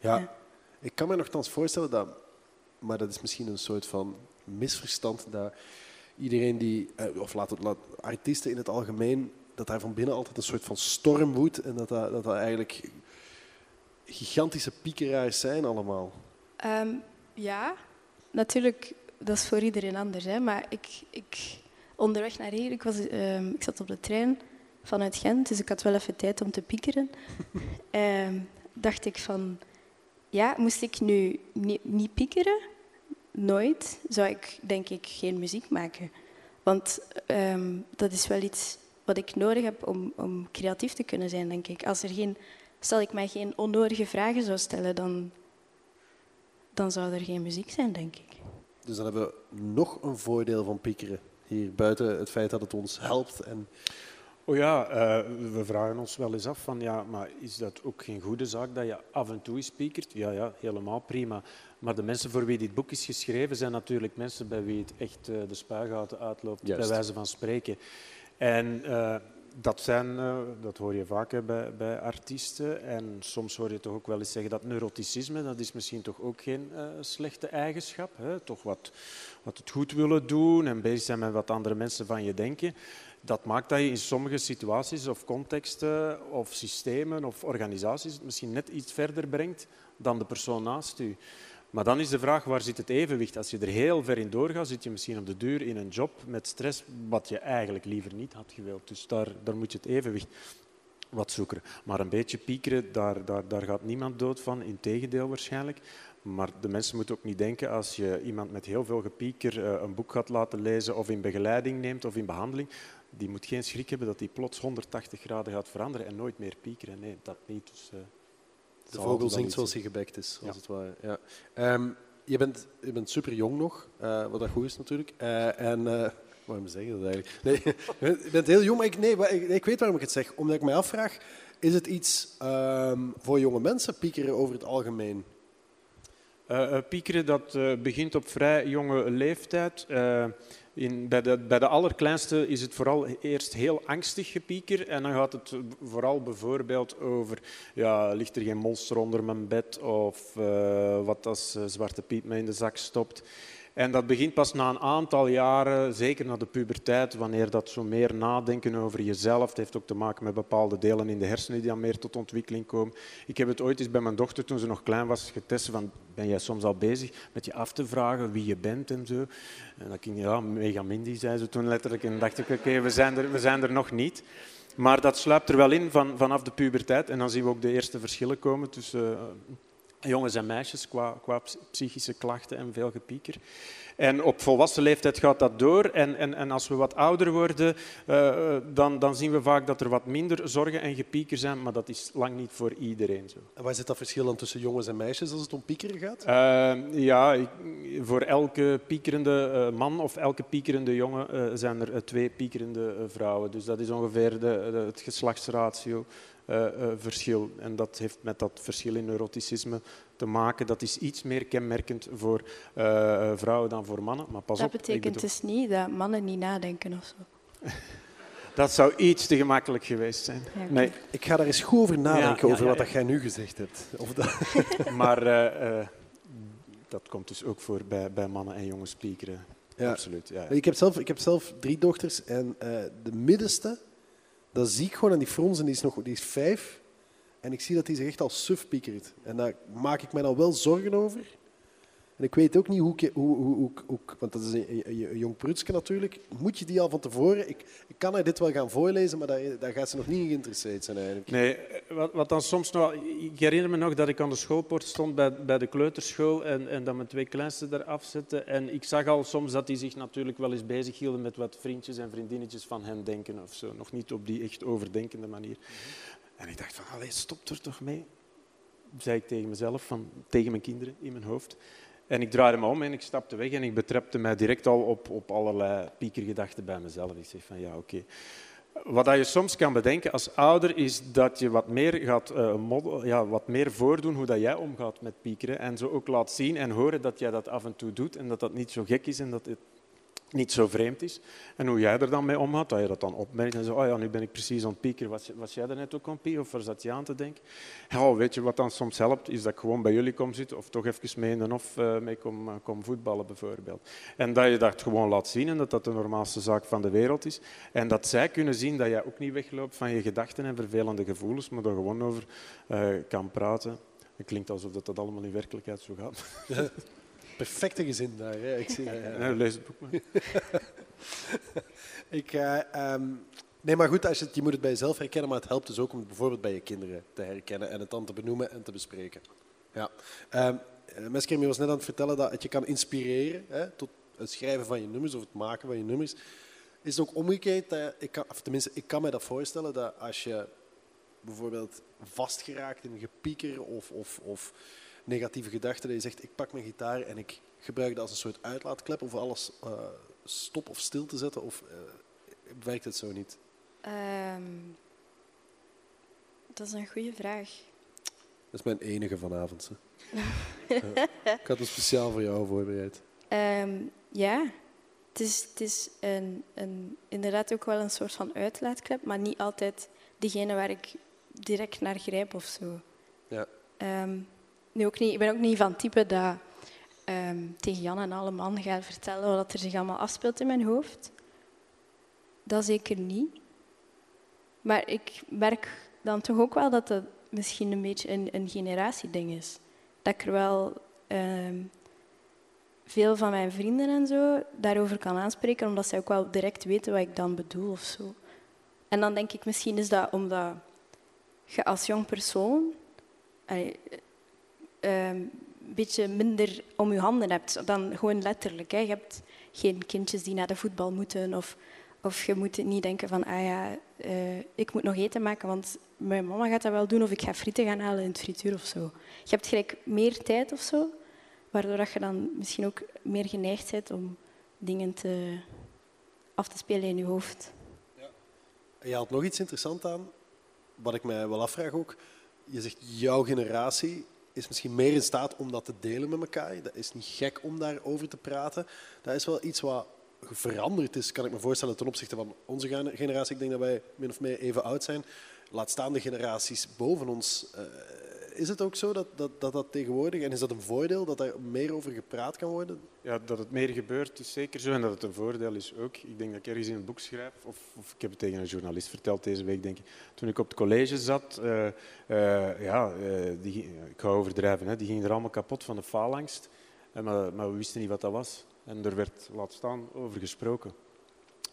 S1: Ja.
S3: Ja.
S1: Ik kan me nogthans voorstellen dat, maar dat is misschien een soort van misverstand, dat iedereen die, eh, of laat het, laat, artiesten in het algemeen, dat daar van binnen altijd een soort van storm woedt en dat dat, dat, dat eigenlijk gigantische piekeraars zijn allemaal.
S3: Ehm, ja, natuurlijk, dat is voor iedereen anders. Hè? Maar ik, ik, onderweg naar hier, ik, was, ehm, ik zat op de trein vanuit Gent, dus ik had wel even tijd om te piekeren. Ehm, dacht ik van, ja, moest ik nu niet, niet piekeren? Nooit zou ik, denk ik, geen muziek maken. Want ehm, dat is wel iets wat ik nodig heb om, om creatief te kunnen zijn, denk ik. Als er geen, stel ik mij geen onnodige vragen zou stellen, dan, dan zou er geen muziek zijn, denk ik.
S1: Dus dan hebben we nog een voordeel van piekeren. Hier buiten het feit dat het ons helpt. En,
S2: Oh ja, eh, we vragen ons wel eens af van ja, maar is dat ook geen goede zaak dat je af en toe eens piekert? Ja, ja, helemaal prima. Maar de mensen voor wie dit boek is geschreven zijn natuurlijk mensen bij wie het echt eh, de spuigaten uitloopt,
S1: Juist.
S2: bij wijze van spreken. En eh, dat, zijn, eh, dat hoor je vaak hè, bij, bij artiesten. En soms hoor je toch ook wel eens zeggen dat neuroticisme, dat is misschien toch ook geen slechte eigenschap. Hè? Toch wat, wat het goed willen doen en bezig zijn met wat andere mensen van je denken. Dat maakt dat je in sommige situaties of contexten of systemen of organisaties het misschien net iets verder brengt dan de persoon naast u. Maar dan is de vraag, waar zit het evenwicht? Als je er heel ver in doorgaat, zit je misschien op de duur in een job met stress wat je eigenlijk liever niet had gewild. Dus daar, daar moet je het evenwicht wat zoeken. Maar een beetje piekeren, daar, daar, daar gaat niemand dood van, integendeel waarschijnlijk. Maar de mensen moeten ook niet denken als je iemand met heel veel gepieker eh, een boek gaat laten lezen of in begeleiding neemt of in behandeling, die moet geen schrik hebben dat die plots 180 graden gaat veranderen en nooit meer piekeren. Nee, dat niet. Dus, eh,
S1: de vogel zingt zoals hij gebekt is, als
S2: Ja.
S1: het ware. Ja. Ehm, je, bent, je bent super jong nog, eh, wat dat goed is natuurlijk. Eh, en, eh, waarom zeg je dat eigenlijk? Nee, je bent heel jong, maar ik, nee, ik, ik weet waarom ik het zeg. Omdat ik mij afvraag, is het iets ehm, voor jonge mensen, piekeren over het algemeen?
S2: Piekeren dat eh, begint op vrij jonge leeftijd. In, bij, de, bij de allerkleinste is het vooral eerst heel angstig gepieker. En dan gaat het vooral bijvoorbeeld over, ja, ligt er geen monster onder mijn bed? Of eh, wat als eh, Zwarte Piet me in de zak stopt? En dat begint pas na een aantal jaren, zeker na de puberteit, wanneer dat zo meer nadenken over jezelf. Het heeft ook te maken met bepaalde delen in de hersenen die dan meer tot ontwikkeling komen. Ik heb het ooit eens bij mijn dochter, toen ze nog klein was, getest van ben jij soms al bezig met je af te vragen wie je bent en zo. En dan ging ja, mega mindy, zei ze toen letterlijk. En dacht ik, oké, we, zijn er, we zijn er nog niet. Maar dat sluipt er wel in van, vanaf de puberteit. En dan zien we ook de eerste verschillen komen tussen uh, jongens en meisjes qua, qua psychische klachten en veel gepieker. En op volwassen leeftijd gaat dat door. En, en, en als we wat ouder worden, uh, dan, dan zien we vaak dat er wat minder zorgen en gepieker zijn. Maar dat is lang niet voor iedereen zo.
S1: En waar zit dat verschil dan tussen jongens en meisjes als het om piekeren gaat?
S2: Uh, ja, ik, voor elke piekerende uh, man of elke piekerende jongen zijn er twee piekerende vrouwen. Dus dat is ongeveer de, de, het geslachtsratio. Uh, uh, verschil. En dat heeft met dat verschil in neuroticisme te maken. Dat is iets meer kenmerkend voor uh, vrouwen dan voor mannen. Maar pas
S3: dat
S2: op,
S3: betekent bedoel... dus niet dat mannen niet nadenken of zo.
S2: dat zou iets te gemakkelijk geweest zijn.
S3: Ja,
S2: nee.
S1: Ik ga daar eens goed over nadenken,
S2: Ja,
S1: over
S2: ja,
S1: wat
S2: ja.
S1: dat jij nu gezegd hebt. Of dat...
S2: Maar uh, dat komt dus ook voor bij, bij mannen en jongens piekeren.
S1: Ja.
S2: Absoluut. Ja, ja.
S1: Ik, heb zelf, ik heb zelf drie dochters en uh, de middenste, dat zie ik gewoon aan die frons en die is, nog, die is vijf. En ik zie dat hij zich echt al suf piekert. En daar maak ik mij dan wel zorgen over. Ik weet ook niet hoe, hoe, hoe, want dat is een, jong prutske natuurlijk, moet je die al van tevoren... Ik, ik kan haar dit wel gaan voorlezen, maar daar, daar gaat ze nog niet geïnteresseerd zijn eigenlijk.
S2: Nee, wat, wat, dan soms nog... Ik herinner me nog dat ik aan de schoolpoort stond bij, bij de kleuterschool en, en dat mijn twee kleinsten daar afzetten. En ik zag al soms dat die zich natuurlijk wel eens bezighielden met wat vriendjes en vriendinnetjes van hen denken of zo. Nog niet op die echt overdenkende manier. En ik dacht van, allee, stop er toch mee. Zei ik tegen mezelf, van, tegen mijn kinderen in mijn hoofd. En ik draaide me om en ik stapte weg en ik betrapte mij direct al op, op allerlei piekergedachten bij mezelf. Ik zeg van, ja, oké. Okay. Wat je soms kan bedenken als ouder is dat je wat meer gaat uh, model, ja, wat meer voordoen hoe dat jij omgaat met piekeren. En zo ook laat zien en horen dat jij dat af en toe doet en dat dat niet zo gek is en dat het niet zo vreemd is. En hoe jij er dan mee omgaat, dat je dat dan opmerkt en zo, oh ja, nu ben ik precies aan het piekeren. Was, was jij er net ook aan het of waar zat je aan te denken? Ja, weet je wat dan soms helpt, is dat ik gewoon bij jullie kom zitten of toch even mee in de hof uh, mee kom, uh, kom voetballen bijvoorbeeld. En dat je dat gewoon laat zien en dat dat de normaalste zaak van de wereld is. En dat zij kunnen zien dat jij ook niet wegloopt van je gedachten en vervelende gevoelens, maar er gewoon over uh, kan praten. Het klinkt alsof dat, dat allemaal in werkelijkheid zo gaat.
S1: Perfecte gezin daar. Hè? Ik zie, ja, ja.
S2: Lees het boek maar.
S1: ik, uh, um, nee, maar goed, als je, het, je moet het bij jezelf herkennen, maar het helpt dus ook om het bijvoorbeeld bij je kinderen te herkennen en het dan te benoemen en te bespreken. Ja. Um, Meskermi was net aan het vertellen dat het je kan inspireren hè, tot het schrijven van je nummers of het maken van je nummers. Is het ook omgekeerd, dat ik kan, of tenminste, ik kan me dat voorstellen dat als je bijvoorbeeld vastgeraakt in een gepieker of, of, of negatieve gedachten, dat je zegt, ik pak mijn gitaar en ik gebruik dat als een soort uitlaatklep om voor alles uh, stop of stil te zetten? Of uh, werkt het zo niet?
S3: Um, dat is een goede vraag.
S1: Dat is mijn enige vanavond. ja. Ik had het speciaal voor jou voorbereid.
S3: Um, ja, het is, het is een, een, inderdaad ook wel een soort van uitlaatklep, maar niet altijd degene waar ik direct naar grijp of zo.
S1: Ja.
S3: Um, ik ben ook niet van type dat um, tegen Jan en alle man gaat vertellen wat er zich allemaal afspeelt in mijn hoofd. Dat zeker niet. Maar ik merk dan toch ook wel dat dat misschien een beetje een, een generatieding is. Dat ik er wel um, veel van mijn vrienden en zo daarover kan aanspreken, omdat zij ook wel direct weten wat ik dan bedoel of zo. En dan denk ik, misschien is dat omdat je als jong persoon een uh, beetje minder om je handen hebt dan gewoon letterlijk. Hè. Je hebt geen kindjes die naar de voetbal moeten of, of je moet niet denken van ah ja, uh, ik moet nog eten maken, want mijn mama gaat dat wel doen of ik ga frieten gaan halen in het frituur of zo. Je hebt gelijk meer tijd of zo, waardoor je dan misschien ook meer geneigd bent om dingen te, af te spelen in je hoofd.
S1: Ja. Je haalt nog iets interessants aan, wat ik mij wel afvraag ook. Je zegt jouw generatie is misschien meer in staat om dat te delen met elkaar. Dat is niet gek om daarover te praten. Dat is wel iets wat veranderd is, kan ik me voorstellen, ten opzichte van onze generatie. Ik denk dat wij min of meer even oud zijn. Laat staan de generaties boven ons. Uh, is het ook zo dat dat, dat dat tegenwoordig, en is dat een voordeel, dat er meer over gepraat kan worden?
S2: Ja, dat het meer gebeurt is zeker zo en dat het een voordeel is ook. Ik denk dat ik ergens in een boek schrijf, of, of ik heb het tegen een journalist verteld deze week, denk ik. Toen ik op het college zat, uh, uh, ja, uh, die, ik ga overdrijven, hè, die gingen er allemaal kapot van de faalangst. Maar, maar we wisten niet wat dat was. En er werd, laat staan, over gesproken.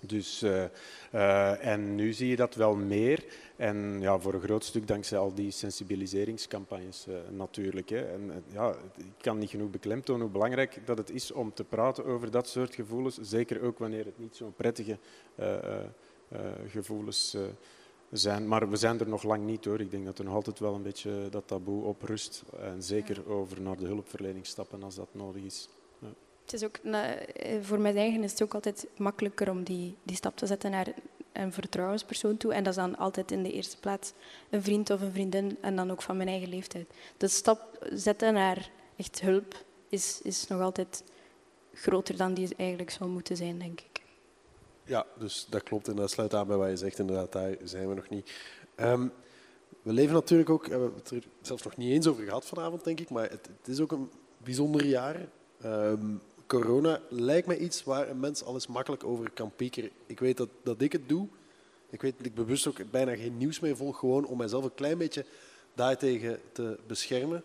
S2: Dus, uh, uh, en nu zie je dat wel meer. En ja, voor een groot stuk dankzij al die sensibiliseringscampagnes uh, natuurlijk. Hè. En ja, ik kan niet genoeg beklemtonen hoe belangrijk dat het is om te praten over dat soort gevoelens. Zeker ook wanneer het niet zo'n prettige gevoelens zijn. Maar we zijn er nog lang niet hoor. Ik denk dat er nog altijd wel een beetje dat taboe op rust. En zeker over naar de hulpverlening stappen als dat nodig is.
S3: Het is ook, voor mij eigen is het ook altijd makkelijker om die, die stap te zetten naar een vertrouwenspersoon toe. En dat is dan altijd in de eerste plaats een vriend of een vriendin en dan ook van mijn eigen leeftijd. De stap zetten naar echt hulp is, is nog altijd groter dan die eigenlijk zou moeten zijn, denk ik.
S1: Ja, dus dat klopt en dat sluit aan bij wat je zegt. Inderdaad, daar zijn we nog niet. Um, we leven natuurlijk ook, we hebben het er zelfs nog niet eens over gehad vanavond, denk ik, maar het, het is ook een bijzonder jaar. Um, corona lijkt mij iets waar een mens alles makkelijk over kan piekeren. Ik weet dat, dat ik het doe. Ik weet dat ik bewust ook bijna geen nieuws meer volg, gewoon om mijzelf een klein beetje daartegen te beschermen.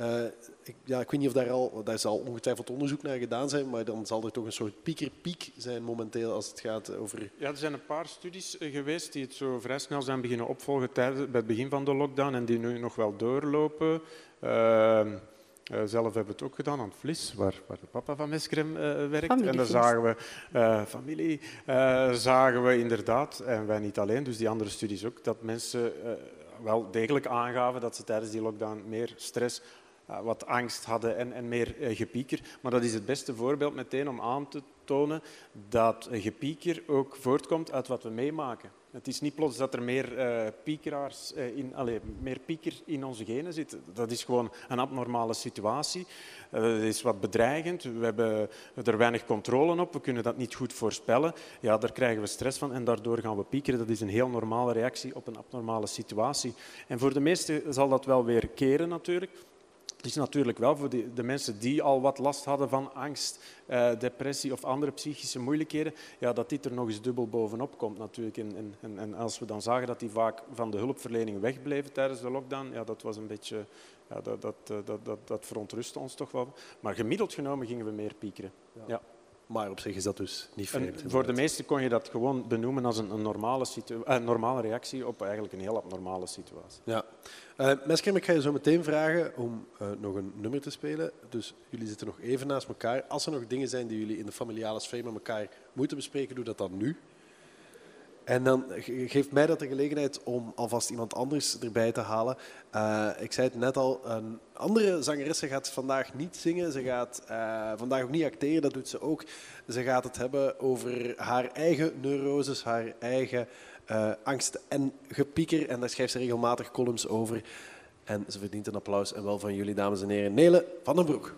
S1: Uh, ik, ja, ik weet niet of daar al, daar zal ongetwijfeld onderzoek naar gedaan zijn, maar dan zal er toch een soort piekerpiek zijn momenteel als het gaat over...
S2: Ja, er zijn een paar studies eh, geweest die het zo vrij snel zijn beginnen opvolgen tijdens, bij het begin van de lockdown en die nu nog wel doorlopen. Uh, uh, zelf hebben we het ook gedaan aan het Vlis, waar, waar de papa van Meskrem uh, werkt. Familie en dan zagen we, uh, familie, zagen we inderdaad, en wij niet alleen, dus die andere studies ook, dat mensen wel degelijk aangaven dat ze tijdens die lockdown meer stress, wat angst hadden en, en meer gepieker. Maar dat is het beste voorbeeld meteen om aan te tonen dat gepieker ook voortkomt uit wat we meemaken. Het is niet plots dat er meer, uh, piekeraars, uh, in, allez, meer pieker in onze genen zit. Dat is gewoon een abnormale situatie. Uh, het is wat bedreigend. We hebben er weinig controle op. We kunnen dat niet goed voorspellen. Ja, daar krijgen we stress van en daardoor gaan we piekeren. Dat is een heel normale reactie op een abnormale situatie. En voor de meesten zal dat wel weer keren natuurlijk. Het is natuurlijk wel voor de, de, mensen die al wat last hadden van angst, eh, depressie of andere psychische moeilijkheden, ja, dat dit er nog eens dubbel bovenop komt natuurlijk. En, en, en als we dan zagen dat die vaak van de hulpverlening wegbleven tijdens de lockdown, ja, dat was een beetje, ja, dat, dat, dat, dat, dat verontrustte ons toch wel. Maar gemiddeld genomen gingen we meer piekeren. Ja. ja.
S1: Maar op zich is dat dus niet vreemd.
S2: voor de meesten kon je dat gewoon benoemen als een, een normale, uh, normale reactie op eigenlijk een heel abnormale situatie.
S1: Ja. Uh, Meskrem, ik ga je zo meteen vragen om uh, nog een nummer te spelen. Dus jullie zitten nog even naast elkaar. Als er nog dingen zijn die jullie in de familiale sfeer met elkaar moeten bespreken, doe dat dan nu. En dan geeft mij dat de gelegenheid om alvast iemand anders erbij te halen. Uh, ik zei het net al, een andere zangeresse gaat vandaag niet zingen. Ze gaat uh, vandaag ook niet acteren, dat doet ze ook. Ze gaat het hebben over haar eigen neuroses, haar eigen uh, angst en gepieker. En daar schrijft ze regelmatig columns over. En ze verdient een applaus en wel van jullie, dames en heren. Nele van den Broek.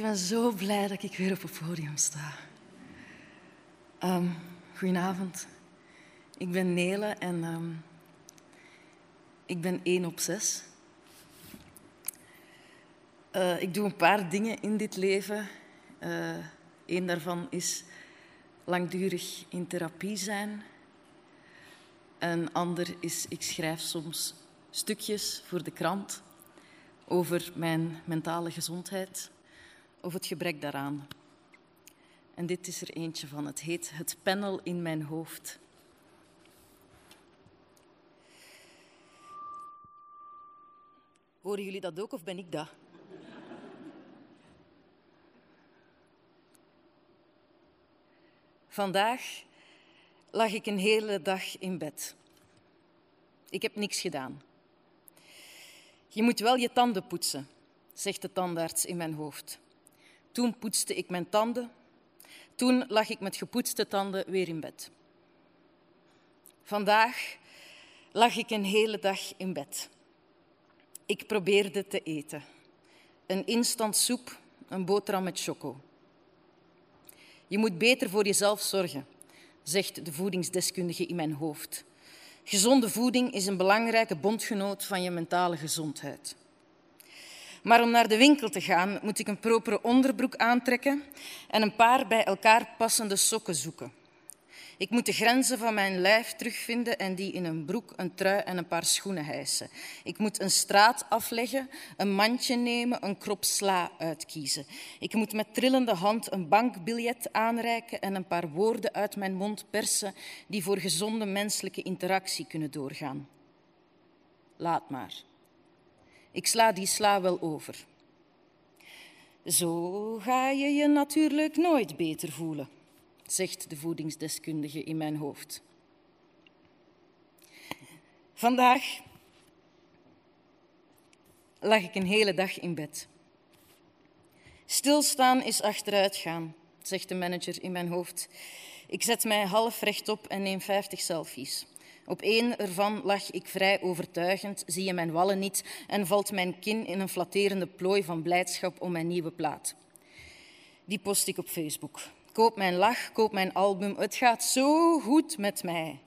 S4: Ik ben zo blij dat ik weer op het podium sta. Um, goedenavond. Ik ben Nele en um, ik ben 1 op 6. Uh, ik doe een paar dingen in dit leven. Uh, Eén daarvan is langdurig in therapie zijn. Een ander is, ik schrijf soms stukjes voor de krant over mijn mentale gezondheid of het gebrek daaraan. En dit is er eentje van. Het heet Het panel in mijn hoofd. Horen jullie dat ook of ben ik dat? Vandaag lag ik een hele dag in bed. Ik heb niks gedaan. Je moet wel je tanden poetsen, zegt de tandarts in mijn hoofd. Toen poetste ik mijn tanden. Toen lag ik met gepoetste tanden weer in bed. Vandaag lag ik een hele dag in bed. Ik probeerde te eten. Een instant soep, een boterham met choco. Je moet beter voor jezelf zorgen, zegt de voedingsdeskundige in mijn hoofd. Gezonde voeding is een belangrijke bondgenoot van je mentale gezondheid. Maar om naar de winkel te gaan, moet ik een propere onderbroek aantrekken en een paar bij elkaar passende sokken zoeken. Ik moet de grenzen van mijn lijf terugvinden en die in een broek, een trui en een paar schoenen hijsen. Ik moet een straat afleggen, een mandje nemen, een krop sla uitkiezen. Ik moet met trillende hand een bankbiljet aanreiken en een paar woorden uit mijn mond persen die voor gezonde menselijke interactie kunnen doorgaan. Laat maar. Ik sla die sla wel over. Zo ga je je natuurlijk nooit beter voelen zegt de voedingsdeskundige in mijn hoofd. Vandaag lag ik een hele dag in bed. Stilstaan is achteruitgaan, zegt de manager in mijn hoofd. Ik zet mij half rechtop en neem 50 selfies. Op één ervan lach ik vrij overtuigend, zie je mijn wallen niet en valt mijn kin in een flatterende plooi van blijdschap om mijn nieuwe plaat. Die post ik op Facebook. Koop mijn lach, koop mijn album. Het gaat zo goed met mij.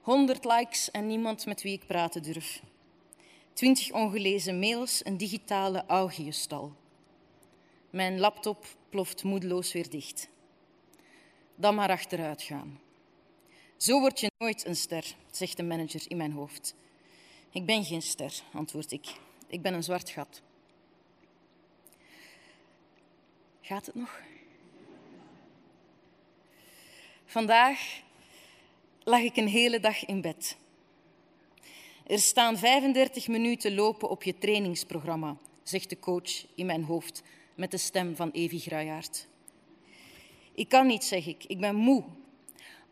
S4: 100 likes en niemand met wie ik praten durf. 20 ongelezen mails, een digitale augiestal. Mijn laptop ploft moedeloos weer dicht. Dan maar achteruit gaan. Zo word je nooit een ster, zegt de manager in mijn hoofd. Ik ben geen ster, antwoord ik. Ik ben een zwart gat. Gaat het nog? Vandaag lag ik een hele dag in bed. Er staan 35 minuten lopen op je trainingsprogramma, zegt de coach in mijn hoofd met de stem van Evi Gruijaert. Ik kan niet, zeg ik. Ik ben moe.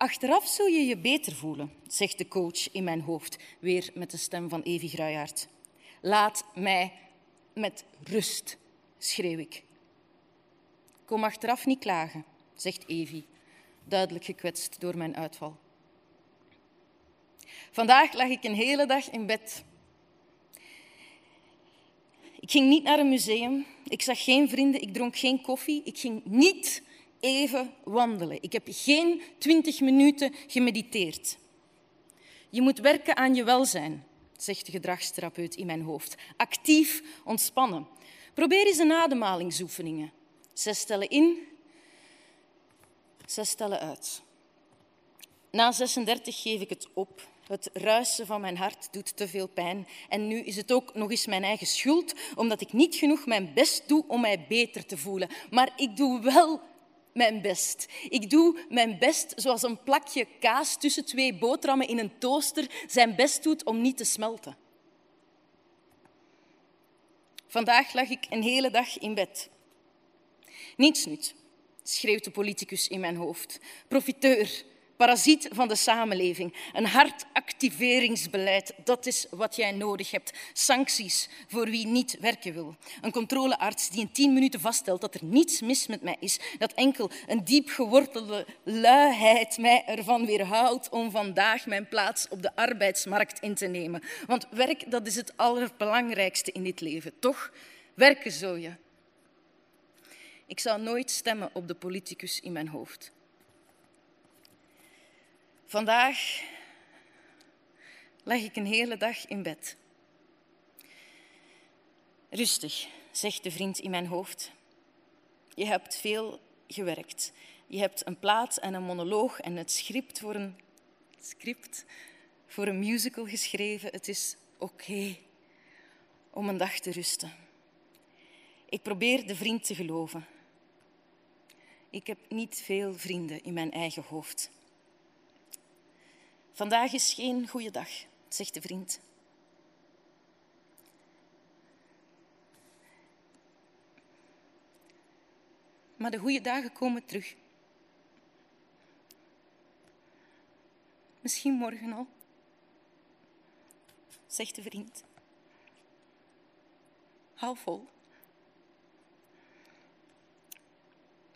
S4: Achteraf zul je je beter voelen, zegt de coach in mijn hoofd, weer met de stem van Evi Gruijaert. Laat mij met rust, schreeuw ik. Kom achteraf niet klagen, zegt Evi duidelijk gekwetst door mijn uitval. Vandaag lag ik een hele dag in bed. Ik ging niet naar een museum, ik zag geen vrienden, ik dronk geen koffie, ik ging niet even wandelen. Ik heb geen twintig minuten gemediteerd. Je moet werken aan je welzijn, zegt de gedragstherapeut in mijn hoofd. Actief ontspannen. Probeer eens een ademhalingsoefeningen. Zes stellen in, Zes stellen uit. Na 36 geef ik het op. Het ruisen van mijn hart doet te veel pijn. En nu is het ook nog eens mijn eigen schuld, omdat ik niet genoeg mijn best doe om mij beter te voelen. Maar ik doe wel mijn best. Ik doe mijn best zoals een plakje kaas tussen twee boterhammen in een toaster zijn best doet om niet te smelten. Vandaag lag ik een hele dag in bed. Niets nut schreeuwt de politicus in mijn hoofd. Profiteur, parasiet van de samenleving. Een hard activeringsbeleid, dat is wat jij nodig hebt. Sancties voor wie niet werken wil. Een controlearts die in tien minuten vaststelt dat er niets mis met mij is. Dat enkel een diep gewortelde luiheid mij ervan weerhoudt om vandaag mijn plaats op de arbeidsmarkt in te nemen. Want werk, dat is het allerbelangrijkste in dit leven, toch? Werken zo je. Ik zou nooit stemmen op de politicus in mijn hoofd. Vandaag leg ik een hele dag in bed. Rustig, zegt de vriend in mijn hoofd. Je hebt veel gewerkt. Je hebt een plaat en een monoloog en het script voor een, script voor een musical geschreven. Het is oké om een dag te rusten. Ik probeer de vriend te geloven. Ik heb niet veel vrienden in mijn eigen hoofd. Vandaag is geen goede dag, zegt de vriend. Maar de goede dagen komen terug. Misschien morgen al, zegt de vriend. Hou vol.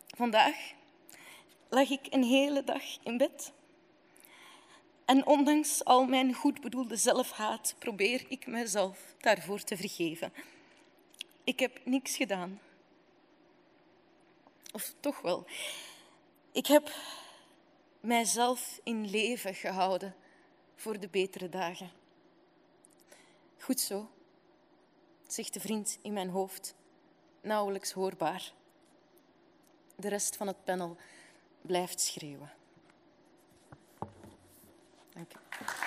S4: Vandaag lag ik een hele dag in bed. En ondanks al mijn goed bedoelde zelfhaat probeer ik mezelf daarvoor te vergeven. Ik heb niks gedaan. Of toch wel.
S5: Ik heb mijzelf in leven gehouden voor de betere dagen. Goed zo, zegt de vriend in mijn hoofd, nauwelijks hoorbaar. De rest van het panel blijft schreeuwen. Thank you.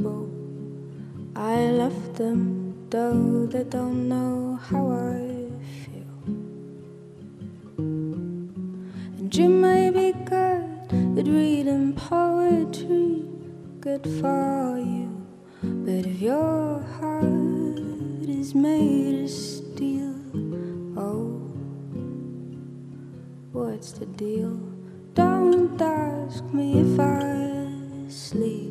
S3: I love them, though they don't know how I feel. And you may be good at reading poetry, good for you. But if your heart is made of steel, oh, what's the deal? Don't ask me if I sleep.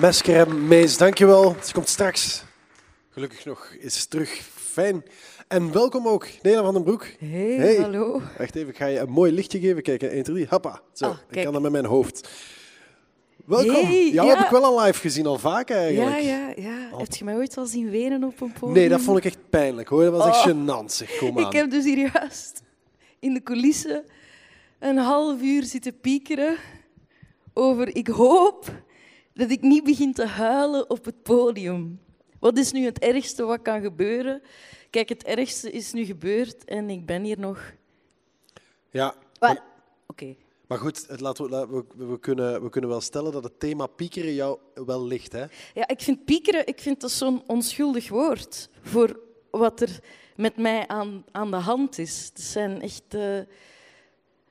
S1: Meskerem Mees, dankjewel. Ze komt straks. Gelukkig nog is ze terug. Fijn. En welkom ook, Nela van den Broek.
S4: Hey,
S1: Hey.
S4: hallo.
S1: Wacht even, ik ga je een mooi lichtje geven. Kijk, 1, 2, 3, hoppa. Zo,
S4: Ah,
S1: ik kan dat met mijn hoofd. Welkom.
S4: Hey,
S1: Jou
S4: ja.
S1: heb ik wel al live gezien, al vaak eigenlijk.
S4: Ja, ja, ja. Heb je mij ooit al zien wenen op een podium?
S1: Nee, dat vond ik echt pijnlijk hoor. Dat was echt
S4: Oh.
S1: gênant, zeg. Kom aan.
S4: Ik heb dus hier juist in de coulissen een half uur zitten piekeren over ik hoop dat ik niet begin te huilen op het podium. Wat is nu het ergste wat kan gebeuren? Kijk, het ergste is nu gebeurd en ik ben hier nog...
S1: Ja, maar,
S4: Oké.
S1: maar goed, het, laten we, laten we, we, kunnen, we kunnen wel stellen dat het thema piekeren jou wel ligt. Hè?
S4: Ja, ik vind piekeren ik vind dat zo'n onschuldig woord voor wat er met mij aan, aan de hand is. Het zijn echt... eh,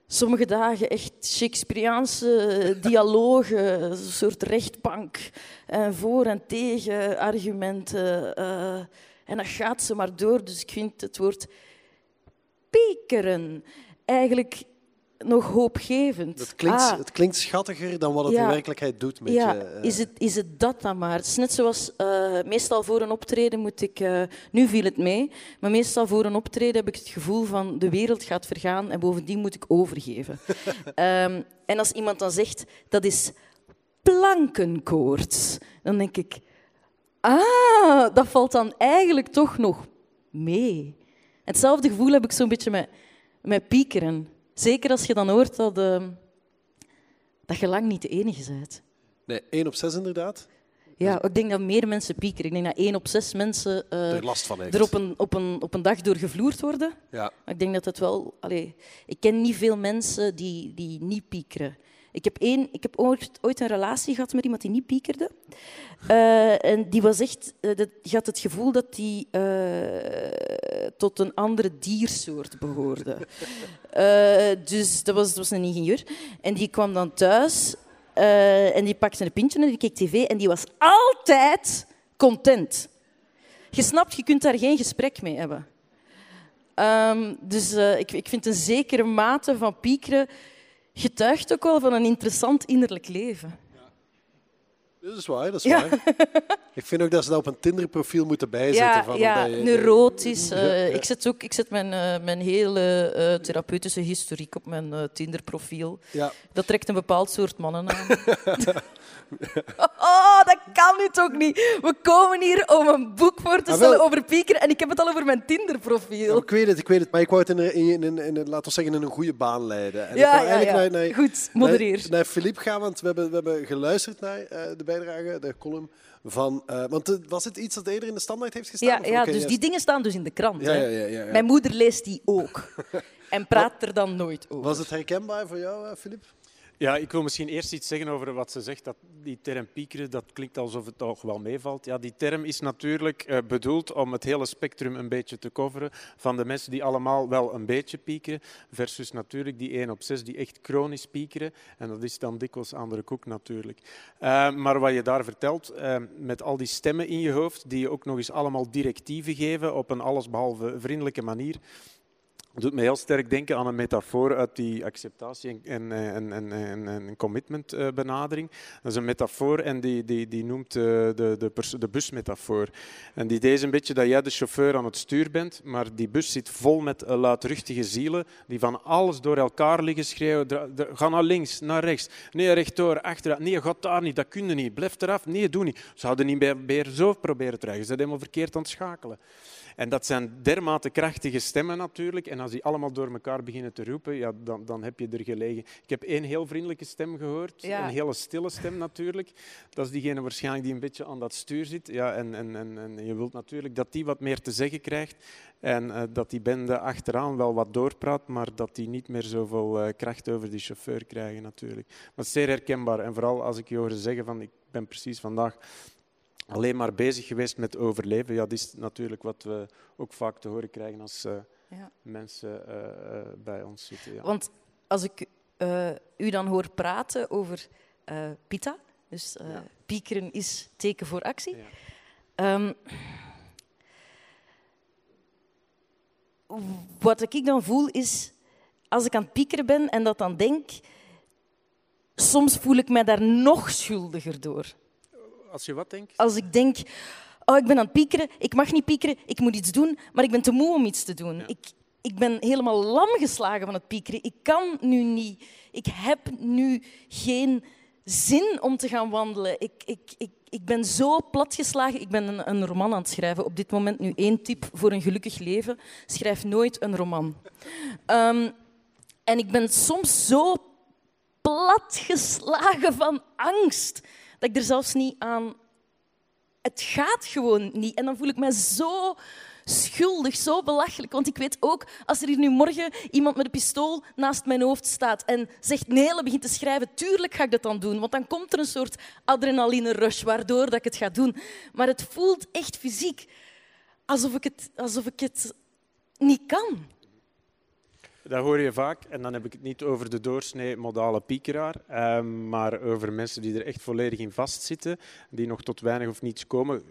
S4: sommige dagen echt Shakespeareaanse dialogen, een soort rechtbank, en voor- en tegen argumenten. eh, en dat gaat ze maar door. Dus ik vind het woord piekeren eigenlijk nog hoopgevend.
S1: Het klinkt,
S4: Ah,
S1: het klinkt schattiger dan wat het
S4: Ja.
S1: in werkelijkheid doet. Met
S4: ja,
S1: je, eh,
S4: is, het, is het dat dan maar? Het is net zoals eh, meestal voor een optreden moet ik. eh, nu viel het mee, maar meestal voor een optreden heb ik het gevoel van de wereld gaat vergaan en bovendien moet ik overgeven. Ehm, en als iemand dan zegt dat is plankenkoorts, dan denk ik. Ah, dat valt dan eigenlijk toch nog mee. Hetzelfde gevoel heb ik zo'n beetje met, met piekeren. Zeker als je dan hoort dat, ehm, dat je lang niet de enige bent.
S1: Nee, één op zes inderdaad.
S4: Ja, ik denk dat meer mensen piekeren. Ik denk dat één op zes mensen eh,
S1: er last van heeft.
S4: er op een, op, een, op een dag door gevloerd worden.
S1: Ja.
S4: Maar ik denk dat het wel... Allee, ik ken niet veel mensen die, die niet piekeren. Ik heb, één, ik heb ooit, ooit een relatie gehad met iemand die niet piekerde. Eh, en die was echt... eh, dat, die had het gevoel dat die eh, tot een andere diersoort behoorde. Eh, dus dat was, dat was een ingenieur. En die kwam dan thuis en die pakte een pintje en die keek tv en die was altijd content. Je snapt, je kunt daar geen gesprek mee hebben. Ehm, dus ik, ik vind een zekere mate van piekeren getuigt ook wel van een interessant innerlijk leven.
S1: Dat is waar, dat is waar. Ik vind ook dat ze dat op een Tinder-profiel moeten bijzetten.
S4: Ja,
S1: van
S4: ja
S1: je-
S4: neurotisch. eh. Ik zet, ook, ik zet mijn, eh, mijn hele eh, therapeutische historiek op mijn Tinder-profiel.
S1: Ja.
S4: Dat trekt een bepaald soort mannen aan. oh, dat kan nu toch niet. We komen hier om een boek voor te
S1: Ah,
S4: stellen over piekeren en ik heb het al over mijn
S1: Ja,
S4: Tinder-profiel.
S1: ik weet het, ik weet het. Maar ik wou het in, een- in, in, laten we zeggen, in een goede baan leiden. En ik
S4: Ja,
S1: wou
S4: ja,
S1: eigenlijk
S4: ja.
S1: Naar, naar,
S4: Goed, modereer.
S1: Naar, naar Philippe gaan, want we hebben, we hebben geluisterd naar de bijdrage, de column van... eh, want eh, was het iets dat eerder in de standaard heeft gestaan?
S4: Ja,
S1: Of-
S4: ja dus die dingen staan dus in de krant.
S1: Ja,
S4: hè.
S1: ja, ja, ja, ja.
S4: Mijn moeder leest die ook. En praat er dan nooit over.
S1: Was het herkenbaar voor jou, eh, Philippe?
S2: Ja, ik wil misschien eerst iets zeggen over wat ze zegt. Dat die term piekeren, dat klinkt alsof het toch wel meevalt. Ja, die term is natuurlijk eh, bedoeld om het hele spectrum een beetje te coveren van de mensen die allemaal wel een beetje piekeren, versus natuurlijk die 1 op 6 die echt chronisch piekeren. En dat is dan dikwijls aan de koek natuurlijk. Eh, maar wat je daar vertelt, eh, met al die stemmen in je hoofd, die je ook nog eens allemaal directieven geven op een allesbehalve vriendelijke manier, doet me heel sterk denken aan een metafoor uit die acceptatie- en, en, en, en, en commitment-benadering. Dat is een metafoor en die, die, die noemt eh, de, de, de busmetafoor. En die deed een beetje dat jij de chauffeur aan het stuur bent, maar die bus zit vol met eh, luidruchtige zielen die van alles door elkaar liggen schreeuwen. Ga naar links, naar rechts. Nee, rechtdoor, achteruit. Nee, ga daar niet, dat kun je niet. Blijf eraf. Nee, doe niet. Ze hadden niet meer, zo proberen te rijden. Ze zijn helemaal verkeerd aan het schakelen. En dat zijn dermate krachtige stemmen natuurlijk. En als die allemaal door elkaar beginnen te roepen, ja, dan, dan heb je er gelegen. Ik heb één heel vriendelijke stem gehoord.
S4: Ja.
S2: Een hele stille stem natuurlijk. Dat is diegene waarschijnlijk die een beetje aan dat stuur zit. Ja, en, en, en, en je wilt natuurlijk dat die wat meer te zeggen krijgt. En eh, dat die bende achteraan wel wat doorpraat, maar dat die niet meer zoveel eh, kracht over die chauffeur krijgen natuurlijk. Maar zeer herkenbaar. En vooral als ik je hoor zeggen van ik ben precies vandaag alleen maar bezig geweest met overleven. Ja, dat is natuurlijk wat we ook vaak te horen krijgen als eh,
S4: Ja.
S2: mensen eh, eh, bij ons zitten. Ja.
S4: Want als ik u dan hoor praten over pita, dus
S2: Ja.
S4: piekeren is teken voor actie.
S2: Ja.
S4: Ehm, wat ik dan voel is, als ik aan het piekeren ben en dat dan denk, soms voel ik mij daar nog schuldiger door.
S2: Als je wat denkt?
S4: Als ik denk, oh, ik ben aan het piekeren, ik mag niet piekeren, ik moet iets doen, maar ik ben te moe om iets te doen.
S2: Ja.
S4: Ik, ik ben helemaal lam geslagen van het piekeren. Ik kan nu niet. Ik heb nu geen zin om te gaan wandelen. Ik, ik, ik, ik ben zo platgeslagen. Ik ben een, een roman aan het schrijven. Op dit moment nu één tip voor een gelukkig leven. Schrijf nooit een roman. Ehm, en ik ben soms zo platgeslagen van angst dat ik er zelfs niet aan. Het gaat gewoon niet. En dan voel ik me zo schuldig, zo belachelijk. Want ik weet ook, als er hier nu morgen iemand met een pistool naast mijn hoofd staat en zegt Nele begint te schrijven, tuurlijk ga ik dat dan doen. Want dan komt er een soort adrenaline rush waardoor dat ik het ga doen. Maar het voelt echt fysiek alsof ik het, alsof ik het niet kan.
S2: Dat hoor je vaak. En dan heb ik het niet over de doorsnee modale piekeraar, ehm, maar over mensen die er echt volledig in vastzitten, die nog tot weinig of niets komen,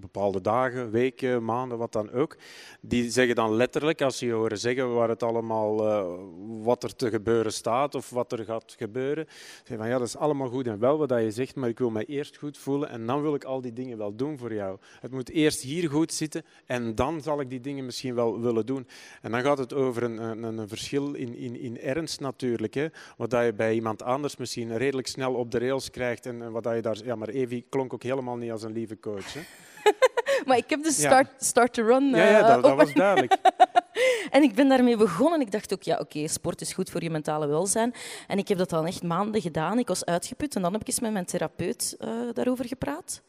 S2: bepaalde dagen, weken, maanden, wat dan ook. Die zeggen dan letterlijk, als ze je horen zeggen waar het allemaal, uh, wat er te gebeuren staat of wat er gaat gebeuren, zeggen van ja, dat is allemaal goed en wel wat je zegt, maar ik wil mij eerst goed voelen en dan wil ik al die dingen wel doen voor jou. Het moet eerst hier goed zitten en dan zal ik die dingen misschien wel willen doen. En dan gaat het over een, een, een verschil in, in, in ernst natuurlijk. Hè. Wat dat je bij iemand anders misschien redelijk snel op de rails krijgt. En, wat dat je daar... Ja, maar Evie klonk ook helemaal niet als een lieve coach. Hè.
S4: maar ik heb de start, start to run.
S2: Ja, ja dat, dat was duidelijk.
S4: en ik ben daarmee begonnen. Ik dacht ook, ja, oké, sport is goed voor je mentale welzijn. En ik heb dat dan echt maanden gedaan. Ik was uitgeput en dan heb ik eens met mijn therapeut uh, daarover gepraat.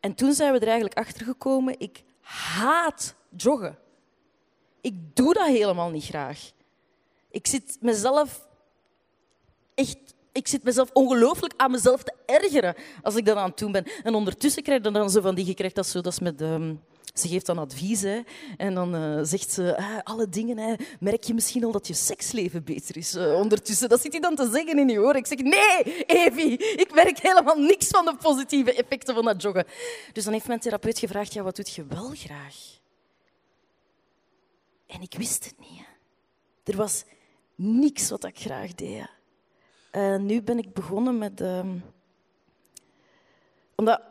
S4: En toen zijn we er eigenlijk achter gekomen. Ik haat joggen. Ik doe dat helemaal niet graag. Ik zit mezelf echt ik zit mezelf ongelooflijk aan mezelf te ergeren als ik dat aan het doen ben. En ondertussen krijg je dan zo van die, krijgt dat dat is met... Um, ze geeft dan advies en dan uh, zegt ze ah, alle dingen. Hè, merk je misschien al dat je seksleven beter is uh, ondertussen? Dat zit hij dan te zeggen in je oren. Ik zeg nee, Evie, ik merk helemaal niks van de positieve effecten van dat joggen. Dus dan heeft mijn therapeut gevraagd, ja, wat doet je wel graag? En ik wist het niet. Er was niks wat ik graag deed. En nu ben ik begonnen met... Uh, omdat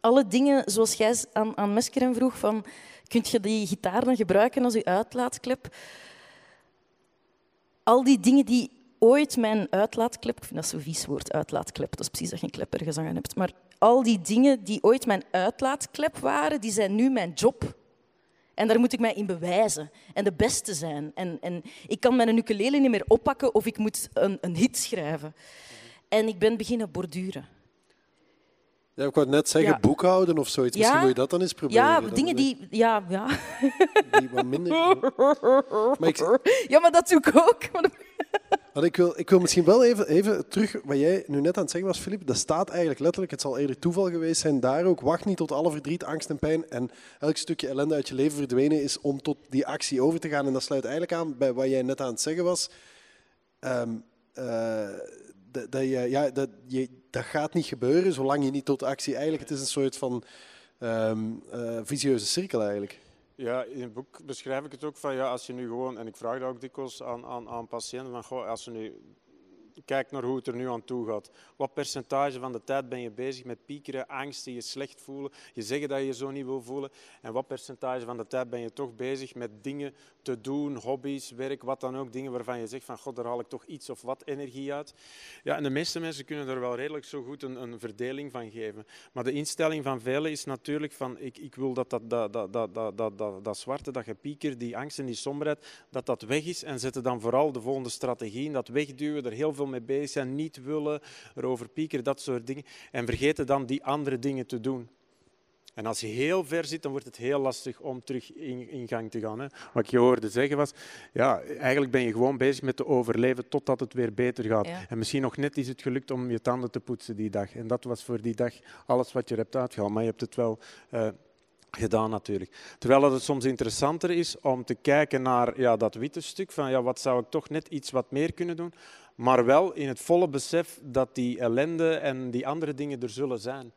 S4: alle dingen, zoals jij aan, aan Meskeren vroeg, van, kun je die gitaar dan gebruiken als je uitlaatklep? Al die dingen die ooit mijn uitlaatklep... Ik vind dat zo'n vies woord, uitlaatklep. Dat is precies dat je een klep ergens hebt. Maar al die dingen die ooit mijn uitlaatklep waren, die zijn nu mijn job. En daar moet ik mij in bewijzen en de beste zijn. En, en ik kan mijn ukulele niet meer oppakken of ik moet een, een hit schrijven. En ik ben beginnen borduren.
S1: Ja, ik wou net zeggen, boekhouden of zoiets. Misschien wil je dat dan eens proberen.
S4: Ja, dingen die... Ja, ja.
S1: Die wat minder...
S4: Maar ik... Ja, maar dat doe ik ook.
S1: Maar ik, wil, ik wil misschien wel even, even terug wat jij nu net aan het zeggen was, Filip. Dat staat eigenlijk letterlijk, het zal eerder toeval geweest zijn, daar ook. Wacht niet tot alle verdriet, angst en pijn en elk stukje ellende uit je leven verdwenen is om tot die actie over te gaan. En dat sluit eigenlijk aan bij wat jij net aan het zeggen was. Um, dat, dat, je, ja, dat, je, dat gaat niet gebeuren zolang je niet tot actie... Eigenlijk het is een soort van um, uh, visieuze cirkel eigenlijk.
S2: Ja, in het boek beschrijf ik het ook van ja, als je nu gewoon, en ik vraag dat ook dikwijls aan, aan, aan patiënten, van goh, als je nu kijkt naar hoe het er nu aan toe gaat. Wat percentage van de tijd ben je bezig met piekeren, angsten, je slecht voelen, je zeggen dat je je zo niet wil voelen. En wat percentage van de tijd ben je toch bezig met dingen te doen, hobby's, werk, wat dan ook. Dingen waarvan je zegt van god, daar haal ik toch iets of wat energie uit. Ja, en de meeste mensen kunnen er wel redelijk zo goed een, een verdeling van geven. Maar de instelling van velen is natuurlijk van ik, ik wil dat dat, dat, dat, dat, dat, dat, dat, dat zwarte, dat gepieker, die angst en die somberheid, dat dat weg is. En zetten dan vooral de volgende strategie in, dat wegduwen, er heel veel mee bezig zijn, niet willen, erover piekeren, dat soort dingen. En vergeten dan die andere dingen te doen. En als je heel ver zit, dan wordt het heel lastig om terug in, in gang te gaan. Hè. Wat ik je hoorde zeggen was, ja, eigenlijk ben je gewoon bezig met te overleven totdat het weer beter gaat. En misschien nog net is het gelukt om je tanden te poetsen die dag. En dat was voor die dag alles wat je hebt uitgehaald. Maar je hebt het wel uh, gedaan natuurlijk. Terwijl het soms interessanter is om te kijken naar ja, dat witte stuk, van ja, wat zou ik toch net iets wat meer kunnen doen, maar wel in het volle besef dat die ellende en die andere dingen er zullen zijn.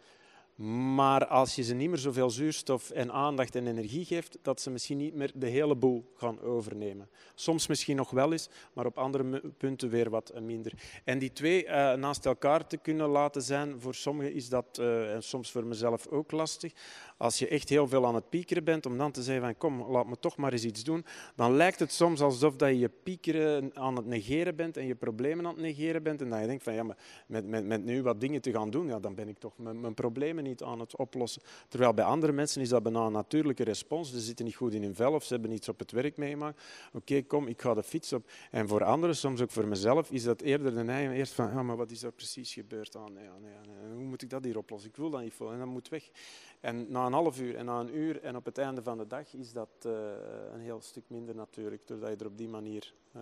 S2: Maar als je ze niet meer zoveel zuurstof en aandacht en energie geeft, dat ze misschien niet meer de hele boel gaan overnemen. Soms misschien nog wel eens, maar op andere punten weer wat minder. En die twee uh, naast elkaar te kunnen laten zijn, voor sommigen is dat, uh, en soms voor mezelf ook lastig, als je echt heel veel aan het piekeren bent, om dan te zeggen van kom, laat me toch maar eens iets doen, dan lijkt het soms alsof dat je je piekeren aan het negeren bent en je problemen aan het negeren bent. En dat je denkt van ja, maar met, met, met nu wat dingen te gaan doen, ja, dan ben ik toch mijn, problemen niet aan het oplossen. Terwijl bij andere mensen is dat bijna een natuurlijke respons. Ze zitten niet goed in hun vel of ze hebben iets op het werk meegemaakt. Oké, kom, ik ga de fiets op. En voor anderen, soms ook voor mezelf, is dat eerder de neiging eerst van ja, maar wat is er precies gebeurd? Ah, nee, hoe moet ik dat hier oplossen? Ik wil dat niet voelen en dat moet weg. En na een half uur en na een uur en op het einde van de dag is dat uh, een heel stuk minder natuurlijk, doordat je er op die manier. Uh...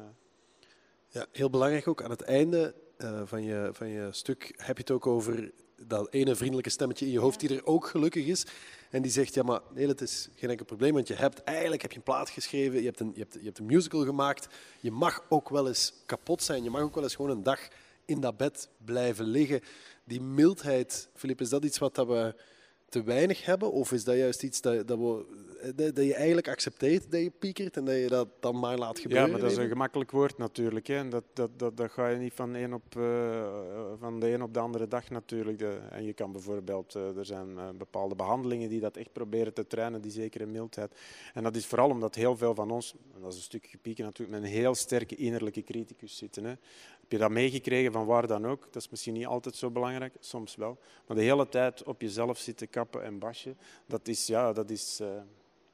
S1: Ja, heel belangrijk ook aan het einde uh, van, je, van je stuk heb je het ook over dat ene vriendelijke stemmetje in je hoofd die er ook gelukkig is. En die zegt, ja, maar nee, het is geen enkel probleem, want je hebt eigenlijk heb je een plaat geschreven, je hebt een, je hebt, je hebt een musical gemaakt. Je mag ook wel eens kapot zijn, je mag ook wel eens gewoon een dag in dat bed blijven liggen. Die mildheid, Filip, is dat iets wat dat we te weinig hebben? Of is dat juist iets dat, dat, we, dat, dat je eigenlijk accepteert dat je piekert en dat je dat dan maar laat gebeuren?
S2: Ja, maar dat is een gemakkelijk woord natuurlijk. Hè. En dat, dat, dat, dat ga je niet van, een op, eh, van de een op de andere dag natuurlijk. De, en je kan bijvoorbeeld, eh, er zijn eh, bepaalde behandelingen die dat echt proberen te trainen, die zekere mildheid. En dat is vooral omdat heel veel van ons, en dat is een stukje pieken natuurlijk, met een heel sterke innerlijke criticus zitten. Hè. Heb je dat meegekregen van waar dan ook? Dat is misschien niet altijd zo belangrijk, soms wel. Maar de hele tijd op jezelf zitten kappen en basje, dat is, ja, dat is,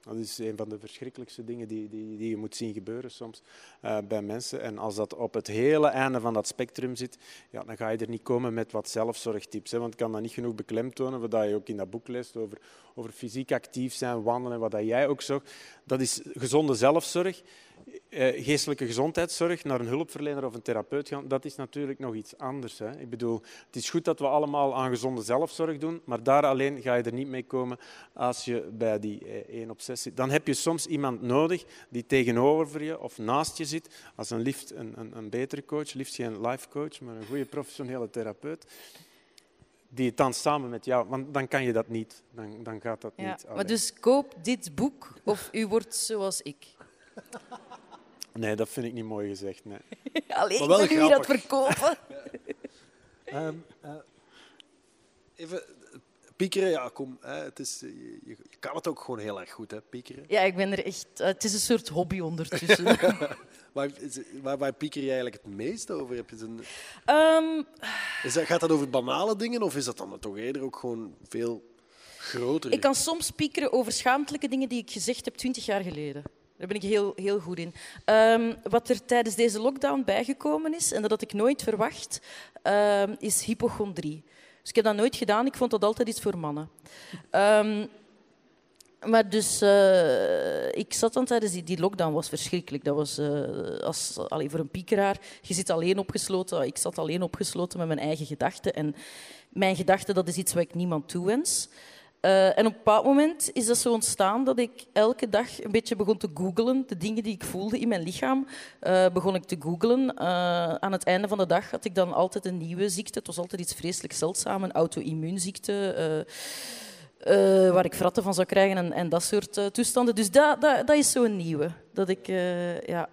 S2: dat is een van de verschrikkelijkste dingen die, die, die je moet zien gebeuren soms eh, bij mensen. En als dat op het hele einde van dat spectrum zit, ja, dan ga je er niet komen met wat zelfzorgtips. Hè, want ik kan dat niet genoeg beklemtonen, wat je ook in dat boek leest over, over fysiek actief zijn, wandelen, wat dat jij ook zegt. Dat is gezonde zelfzorg. Eh, geestelijke gezondheidszorg naar een hulpverlener of een therapeut gaan, dat is natuurlijk nog iets anders. Hè. Ik bedoel, het is goed dat we allemaal aan gezonde zelfzorg doen, maar daar alleen ga je er niet mee komen als je bij die eh, één op zit. Dan heb je soms iemand nodig die tegenover je of naast je zit, als een, liefst een, een, een betere coach, liefst geen life coach, maar een goede professionele therapeut, die het dan samen met jou, want dan kan je dat niet. Dan, dan gaat dat
S4: Ja,
S2: niet.
S4: maar dus koop dit boek of u wordt zoals ik.
S2: Nee, dat vind ik niet mooi gezegd. Nee.
S4: Alleen ik ben u dat verkopen.
S1: Ehm, eh, even piekeren, ja, kom. Hè, het is, je, je kan het ook gewoon heel erg goed, hè, piekeren.
S4: Ja, ik ben er echt... eh, het is een soort hobby ondertussen.
S1: Waar, is- waar, waar pieker je eigenlijk het meest over? Heb je een,
S4: Ehm,
S1: is dat, gaat dat over banale dingen of is dat dan toch eerder ook gewoon veel groter?
S4: ik kan soms piekeren over schaamtelijke dingen die ik gezegd heb twintig jaar geleden. Daar ben ik heel, heel goed in. Ehm, wat er tijdens deze lockdown bijgekomen is, en dat had ik nooit verwacht, ehm, is hypochondrie. Dus ik heb dat nooit gedaan. Ik vond dat altijd iets voor mannen. Ehm, maar dus, eh, ik zat dan tijdens die, die lockdown, was verschrikkelijk. Dat was eh, als, allee, voor een piekeraar. Je zit alleen opgesloten. Ik zat alleen opgesloten met mijn eigen gedachten. En mijn gedachten, dat is iets wat ik niemand toewens. Eh, en op een bepaald moment is dat zo ontstaan dat ik elke dag een beetje begon te googlen. De dingen die ik voelde in mijn lichaam, eh, begon ik te googlen. Eh, aan het einde van de dag had ik dan altijd een nieuwe ziekte. Het was altijd iets vreselijk zeldzaam, een auto-immuunziekte. waar ik fratten van zou krijgen en, en dat soort toestanden. Dus dat, dat, dat is zo'n nieuwe. Dat ik, ja.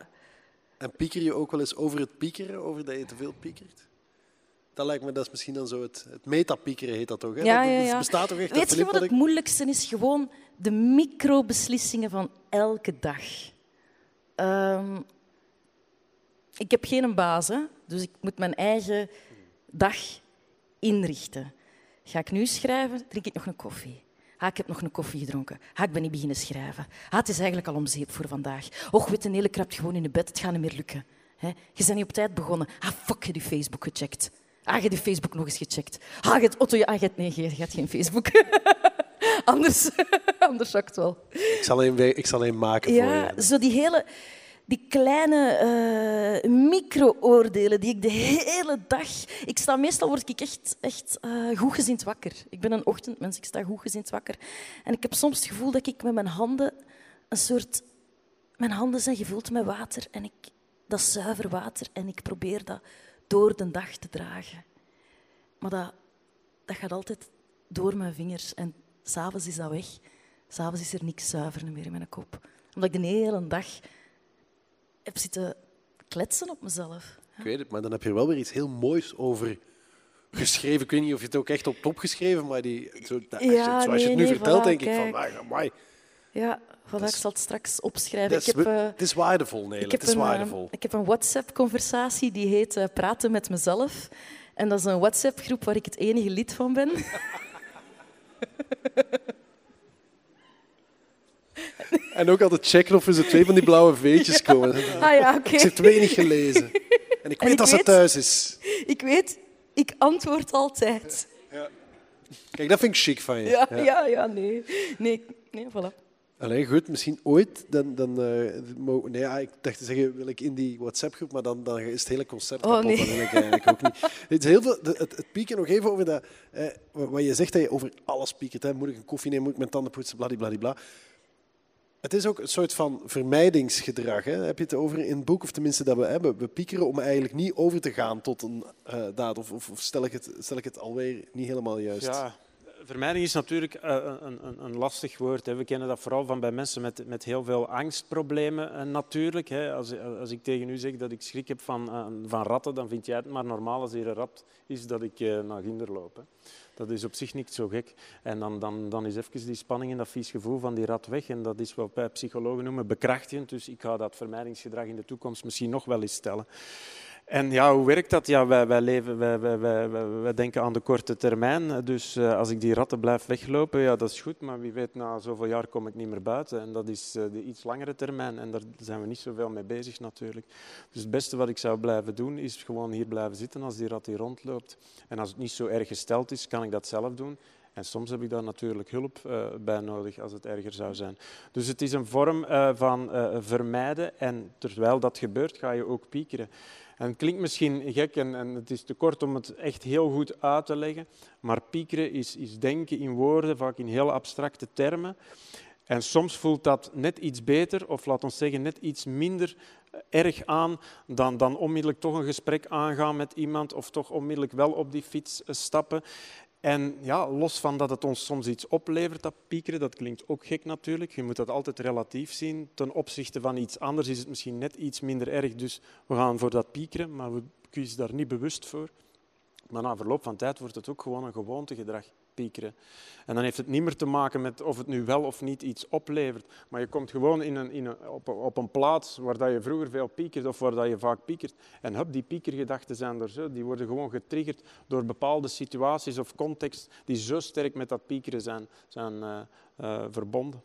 S1: En pieker je ook wel eens over het piekeren, over dat je te veel piekert? Dat lijkt me, dat is misschien dan zo het, het metapiekeren heet dat toch? Hè?
S4: Ja, ja, ja.
S1: bestaat toch echt?
S4: Weet je wat het moeilijkste is? Gewoon de microbeslissingen van elke dag. Ehm, ik heb geen baas, hè, dus ik moet mijn eigen dag inrichten. Ga ik nu schrijven, drink ik nog een koffie. Ha, ik heb nog een koffie gedronken. Ha, ik ben niet beginnen schrijven. Ha, het is eigenlijk al om zeep voor vandaag. Och, weet een hele krapt gewoon in de bed. Het gaat niet meer lukken. Je bent niet op tijd begonnen. Ah, fuck, je je Facebook gecheckt. Ah, je je Facebook nog eens gecheckt. Ah, je Otto... Ah, je hebt, nee, je hebt geen Facebook. anders, anders zou ik het wel.
S1: Ik zal een, ik zal een maken voor
S4: Ja,
S1: je.
S4: zo die hele... Die kleine eh, micro-oordelen die ik de hele dag... Ik sta meestal word ik echt, echt eh goedgezind wakker. Ik ben een ochtendmens, ik sta goedgezind wakker. En ik heb soms het gevoel dat ik met mijn handen een soort... Mijn handen zijn gevuld met water en ik, dat is zuiver water en ik probeer dat door de dag te dragen. Maar dat, dat gaat altijd door mijn vingers en s'avonds is dat weg. S'avonds is er niks zuiver meer in mijn kop. Omdat ik de hele dag heb zitten kletsen op mezelf.
S1: Ik weet het, maar dan heb je er wel weer iets heel moois over geschreven. Ik weet niet of je het ook echt op top geschreven, maar die, zo, als je-
S4: Ja,
S1: zoals je het nu
S4: nee,
S1: vertelt,
S4: voilà,
S1: denk ik van, amai,
S4: Ja, voilà, ik zal het straks opschrijven.
S1: is,
S4: ik heb, eh,
S1: het is waardevol, Nele.
S4: ik heb
S1: Het is
S4: een, eh, ik heb een WhatsApp-conversatie die heet eh, Praten met mezelf. En dat is een WhatsApp-groep waar ik het enige lid van ben.
S1: En ook altijd checken of er zo twee van die blauwe veetjes komen.
S4: Ah ja, oké.
S1: Ik heb twee niet gelezen. En ik weet
S4: ik
S1: dat ze thuis is.
S4: Ik weet, ik antwoord altijd.
S1: Kijk, dat vind ik chic van je.
S4: Ja, ja, ja, nee. Nee, nee voilà.
S1: Allee, goed, misschien ooit. Dan, dan, eh, nee, ja, ik dacht te zeggen, wil ik in die WhatsApp-groep, maar dan, dan is het hele concept
S4: Oh,
S1: kapot.
S4: nee.
S1: Dat wil ik eigenlijk ook niet. Het, is heel veel, het, het pieken nog even over dat, eh, wat je zegt, dat je over alles piekert. Hè. Moet ik een koffie nemen, moet ik mijn tanden poetsen, bladibladibla. Het is ook een soort van vermijdingsgedrag. Hè. Heb je het over in het boek, of tenminste dat we hebben. We piekeren om eigenlijk niet over te gaan tot een eh, daad. Of, of, of stel, ik het, stel ik het alweer niet helemaal juist?
S2: Ja, vermijding is natuurlijk eh, een, een, een lastig woord. Hè. We kennen dat vooral van bij mensen met, met heel veel angstproblemen eh, natuurlijk. Hè. Als, als ik tegen u zeg dat ik schrik heb van, eh, van ratten, dan vind jij het maar normaal als hier een rat is dat ik naar ginder loop. Dat is op zich niet zo gek. En dan, dan, dan is even die spanning en dat vies gevoel van die rat weg. En dat is wat wij psychologen noemen bekrachtigend. Dus ik ga dat vermijdingsgedrag in de toekomst misschien nog wel eens stellen. En ja, hoe werkt dat? Ja, wij, wij, leven, wij, wij, wij, denken aan de korte termijn. Dus eh, als ik die ratten blijf weglopen, ja, dat is goed. Maar wie weet, na zoveel jaar kom ik niet meer buiten. En dat is eh, de iets langere termijn. En daar zijn we niet zoveel mee bezig natuurlijk. Dus het beste wat ik zou blijven doen, is gewoon hier blijven zitten als die rat hier rondloopt. En als het niet zo erg gesteld is, kan ik dat zelf doen. En soms heb ik daar natuurlijk hulp eh, bij nodig als het erger zou zijn. Dus het is een vorm van vermijden. En terwijl dat gebeurt, ga je ook piekeren. En het klinkt misschien gek en, en het is te kort om het echt heel goed uit te leggen, maar piekeren is, is denken in woorden, vaak in heel abstracte termen. En soms voelt dat net iets beter, of laat ons zeggen net iets minder eh, erg aan dan, dan onmiddellijk toch een gesprek aangaan met iemand of toch onmiddellijk wel op die fiets eh, stappen. En ja, los van dat het ons soms iets oplevert, dat piekeren, dat klinkt ook gek natuurlijk. Je moet dat altijd relatief zien. Ten opzichte van iets anders is het misschien net iets minder erg. Dus we gaan voor dat piekeren, maar we kiezen daar niet bewust voor. Maar na verloop van tijd wordt het ook gewoon een gewoontegedrag, piekeren. En dan heeft het niet meer te maken met of het nu wel of niet iets oplevert. Maar je komt gewoon in een, in een, op, een- op een plaats waar dat je vroeger veel piekert of waar dat je vaak piekert. En hup, die piekergedachten zijn er zo. Die worden gewoon getriggerd door bepaalde situaties of context die zo sterk met dat piekeren zijn, zijn eh, eh, verbonden.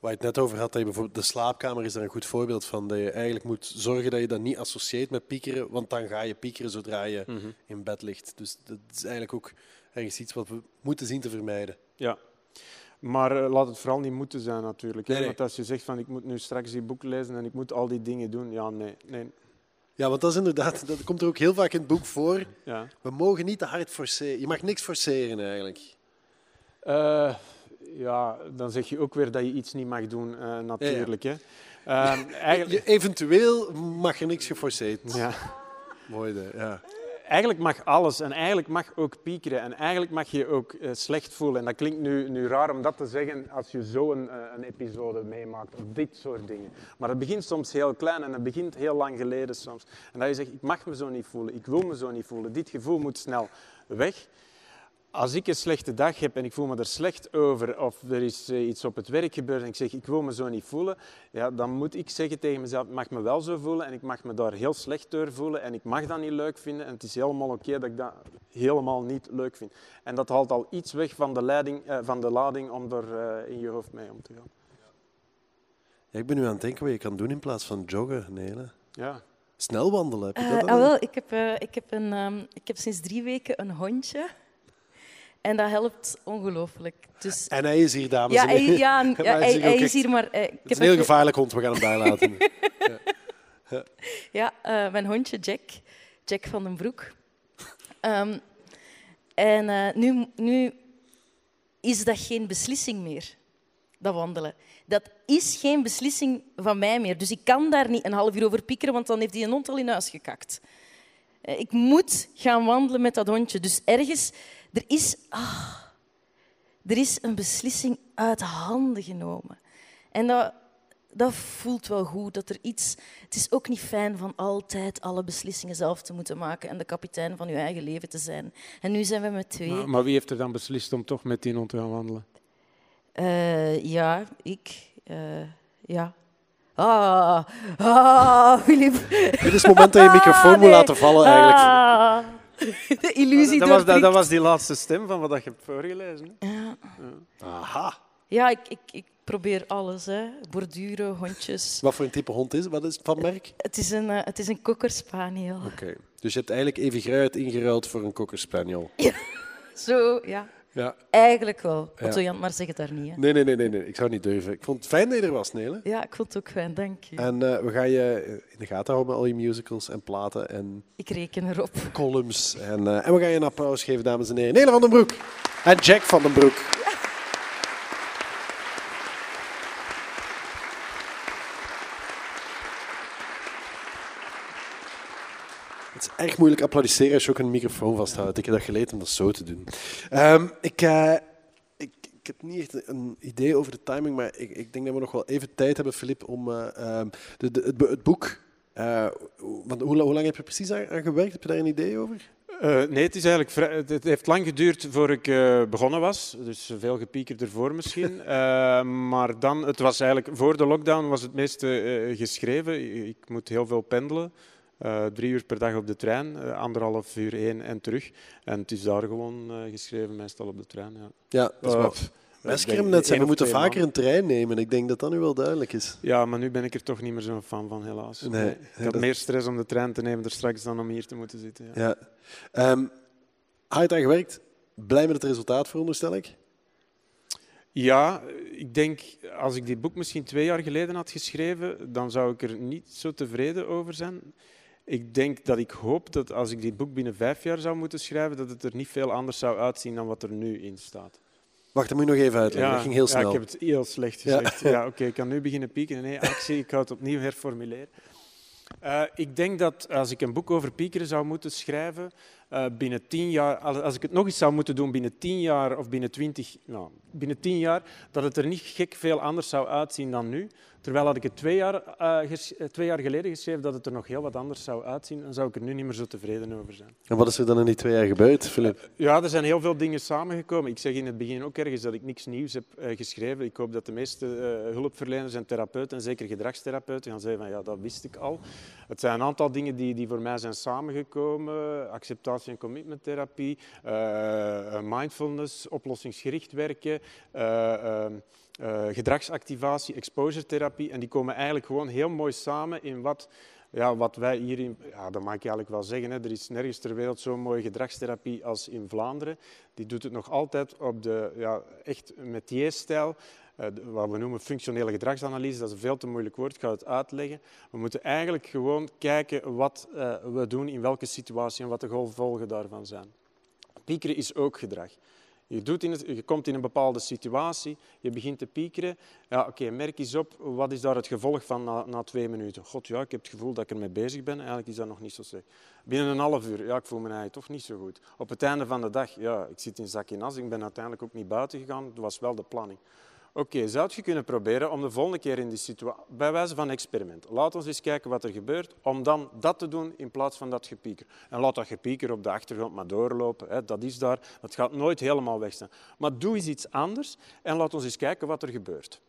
S1: Waar je het net over had, dat je bijvoorbeeld de slaapkamer is daar een goed voorbeeld van. Dat je eigenlijk moet zorgen dat je dat niet associeert met piekeren, want dan ga je piekeren zodra je
S2: Mhm.
S1: in bed ligt. Dus dat is eigenlijk ook ergens iets wat we moeten zien te vermijden.
S2: Ja. Maar eh, laat het vooral niet moeten zijn natuurlijk.
S1: Nee, nee.
S2: Want als je zegt van ik moet nu straks die boek lezen en ik moet al die dingen doen, ja nee. nee.
S1: Ja, want dat is inderdaad, dat komt er ook heel vaak in het boek voor.
S2: Ja.
S1: We mogen niet te hard forceren. Je mag niks forceren eigenlijk.
S2: Eh, ja, dan zeg je ook weer dat je iets niet mag doen eh, natuurlijk. Hè. Ehm, eigenlijk,
S1: eventueel mag er niks geforceerd.
S2: ja.
S1: Mooi, ja.
S2: Eigenlijk mag alles en eigenlijk mag ook piekeren en eigenlijk mag je ook eh, slecht voelen. En dat klinkt nu, nu raar om dat te zeggen als je zo een, eh, een episode meemaakt of dit soort dingen. Maar het begint soms heel klein en het begint heel lang geleden soms. En dat je zegt, ik mag me zo niet voelen, ik wil me zo niet voelen, dit gevoel moet snel weg. Als ik een slechte dag heb en ik voel me er slecht over, of er is eh, iets op het werk gebeurd en ik zeg ik wil me zo niet voelen, ja, dan moet ik zeggen tegen mezelf, ik mag me wel zo voelen en ik mag me daar heel slecht door voelen en ik mag dat niet leuk vinden en het is helemaal oké dat ik dat helemaal niet leuk vind. En dat haalt al iets weg van de, leiding, eh, van de lading om er eh, in je hoofd mee om te gaan.
S1: Ja, ik ben nu aan het denken wat je kan doen in plaats van joggen. Nele.
S2: Ja.
S1: Snel wandelen, heb je dat?
S4: ah,
S1: al?
S4: wel, ik, heb, eh, ik, heb een, ehm, ik heb sinds drie weken een hondje. En dat helpt ongelooflijk. Dus,
S1: En hij is hier, dames
S4: ja,
S1: en heren.
S4: ja, ja,
S1: hij is hier
S4: hij
S1: ook
S4: is
S1: echt-
S4: hier, maar... eh, ik
S1: Het
S4: heb
S1: is een heel gevaarlijk hond, we gaan hem bijlaten.
S4: Ja, eh, mijn hondje Jack. Jack van den Broek. Ehm, en eh, nu, nu is dat geen beslissing meer, dat wandelen. Dat is geen beslissing van mij meer. Dus ik kan daar niet een half uur over piekeren, want dan heeft hij een hond al in huis gekakt. Ik moet gaan wandelen met dat hondje. Dus ergens, er is, ah, er is een beslissing uit handen genomen. En dat, dat voelt wel goed. Dat er iets, het is ook niet fijn van altijd alle beslissingen zelf te moeten maken en de kapitein van je eigen leven te zijn. En nu zijn we met twee.
S2: Maar, maar wie heeft er dan beslist om toch met die hond te gaan wandelen?
S4: Eh, ja, ik. eh, ja. Ah, ah, Filip.
S1: Dit is het moment dat je microfoon moet
S4: nee.
S1: laten vallen eigenlijk.
S4: Ah. De illusie
S2: dat, was, dat, dat was die laatste stem van wat je hebt voorgelezen. Hè?
S4: Ja,
S1: Aha.
S4: ja ik, ik, ik probeer alles. Hè. Borduren, hondjes.
S1: Wat voor een type hond is het? Wat is het van merk?
S4: Het is een, eh, het is een kokkerspaniel.
S1: Oké. Dus je hebt eigenlijk even Gruit ingeruild voor een cocker spaniel.
S4: Zo, ja.
S1: Ja.
S4: Eigenlijk wel. Otto Jan, maar zeg het daar niet. Hè.
S1: Nee, nee, nee, nee, nee, ik zou niet durven. Ik vond het fijn dat je er was, Nele.
S4: Ja, ik vond het ook fijn, dank je.
S1: En eh, we gaan je in de gaten houden met al je musicals en platen en
S4: Ik reken erop.
S1: columns. En, eh, en we gaan je een applaus geven, dames en heren. Nele van den Broek en Jack van den Broek. Erg moeilijk applaudisseren als je ook een microfoon vasthoudt. Ik heb dat geleerd om dat zo te doen. Ehm, ik, eh, ik, ik heb niet echt een idee over de timing, maar ik, ik denk dat we nog wel even tijd hebben, Filip, om eh, ehm, de, de, het, het boek... eh, want hoe, hoe lang heb je precies aan, aan gewerkt? Heb je daar een idee over?
S2: Nee, het, is eigenlijk vrij- het- heeft lang geduurd voor ik begonnen was. Dus veel gepieker ervoor misschien. Eh, maar dan, het was eigenlijk voor de lockdown was het meeste geschreven. Ik moet heel veel pendelen. Eh, drie uur per dag op de trein, eh, anderhalf uur heen en terug. En het is daar gewoon eh, geschreven, meestal op de trein. Ja.
S1: Ja, dat is wat. net
S2: één
S1: we moeten vaker een trein nemen. Ik denk dat dat nu wel duidelijk is.
S2: Ja, maar nu ben ik er toch niet meer zo'n fan van, helaas.
S1: Nee,
S2: Ik had
S1: dat-
S2: meer stress om de trein te nemen er straks dan om hier te moeten zitten. Ja.
S1: Ja. Ehm, hard aan gewerkt. Blij met het resultaat, veronderstel ik.
S2: Ja, ik denk als ik dit boek misschien twee jaar geleden had geschreven, dan zou ik er niet zo tevreden over zijn. Ik denk dat ik hoop dat als ik dit boek binnen vijf jaar zou moeten schrijven, dat het er niet veel anders zou uitzien dan wat er nu in staat.
S1: Wacht, dat moet je nog even uitleggen. dat ging heel snel.
S2: Ja, ik heb het heel slecht
S1: Ja.
S2: gezegd. Ja. Oké, ik kan nu beginnen pieken. Nee, actie, ik ga het opnieuw herformuleren. Eh, ik denk dat als ik een boek over piekeren zou moeten schrijven, eh, binnen tien jaar, als als ik het nog eens zou moeten doen binnen tien jaar of binnen twintig, nou, binnen tien jaar, dat het er niet gek veel anders zou uitzien dan nu. Terwijl had ik het twee jaar, eh, eh, twee jaar geleden geschreven dat het er nog heel wat anders zou uitzien, dan zou ik er nu niet meer zo tevreden over zijn.
S1: En wat is er dan in die twee jaar gebeurd, Filip?
S2: Ja, er zijn heel veel dingen samengekomen. Ik zeg in het begin ook ergens dat ik niks nieuws heb eh, geschreven. Ik hoop dat de meeste eh, hulpverleners en therapeuten, en zeker gedragstherapeuten, gaan zeggen van ja, dat wist ik al. Het zijn een aantal dingen die, die voor mij zijn samengekomen. Acceptatie- en commitmenttherapie, eh, mindfulness, oplossingsgericht werken, eh, gedragsactivatie, exposure-therapie. En die komen eigenlijk gewoon heel mooi samen in wat ja, wat wij hier in, ja, dat mag ik eigenlijk wel zeggen, hè, er is nergens ter wereld zo'n mooie gedragstherapie als in Vlaanderen. Die doet het nog altijd op de ja, echt metier-stijl, eh, wat we noemen functionele gedragsanalyse. Dat is een veel te moeilijk woord, ik ga het uitleggen. We moeten eigenlijk gewoon kijken wat eh, we doen in welke situatie en wat de gevolgen daarvan zijn. Piekeren is ook gedrag. Je, doet in het, je komt in een bepaalde situatie, je begint te piekeren. Ja, Oké, merk eens op, wat is daar het gevolg van na, na twee minuten? God, ja, ik heb het gevoel dat ik ermee bezig ben. Eigenlijk is dat nog niet zo slecht. Binnen een half uur, ja, ik voel me eigenlijk toch niet zo goed. Op het einde van de dag, ja, ik zit in zak in as. Ik ben uiteindelijk ook niet buiten gegaan. Dat was wel de planning. Oké, zou je kunnen proberen om de volgende keer in die situatie, bij wijze van experiment, laat ons eens kijken wat er gebeurt, om dan dat te doen in plaats van dat gepieker. En laat dat gepieker op de achtergrond maar doorlopen, hè, dat is daar, dat gaat nooit helemaal weg zijn. Maar doe eens iets anders en laat ons eens kijken wat er gebeurt.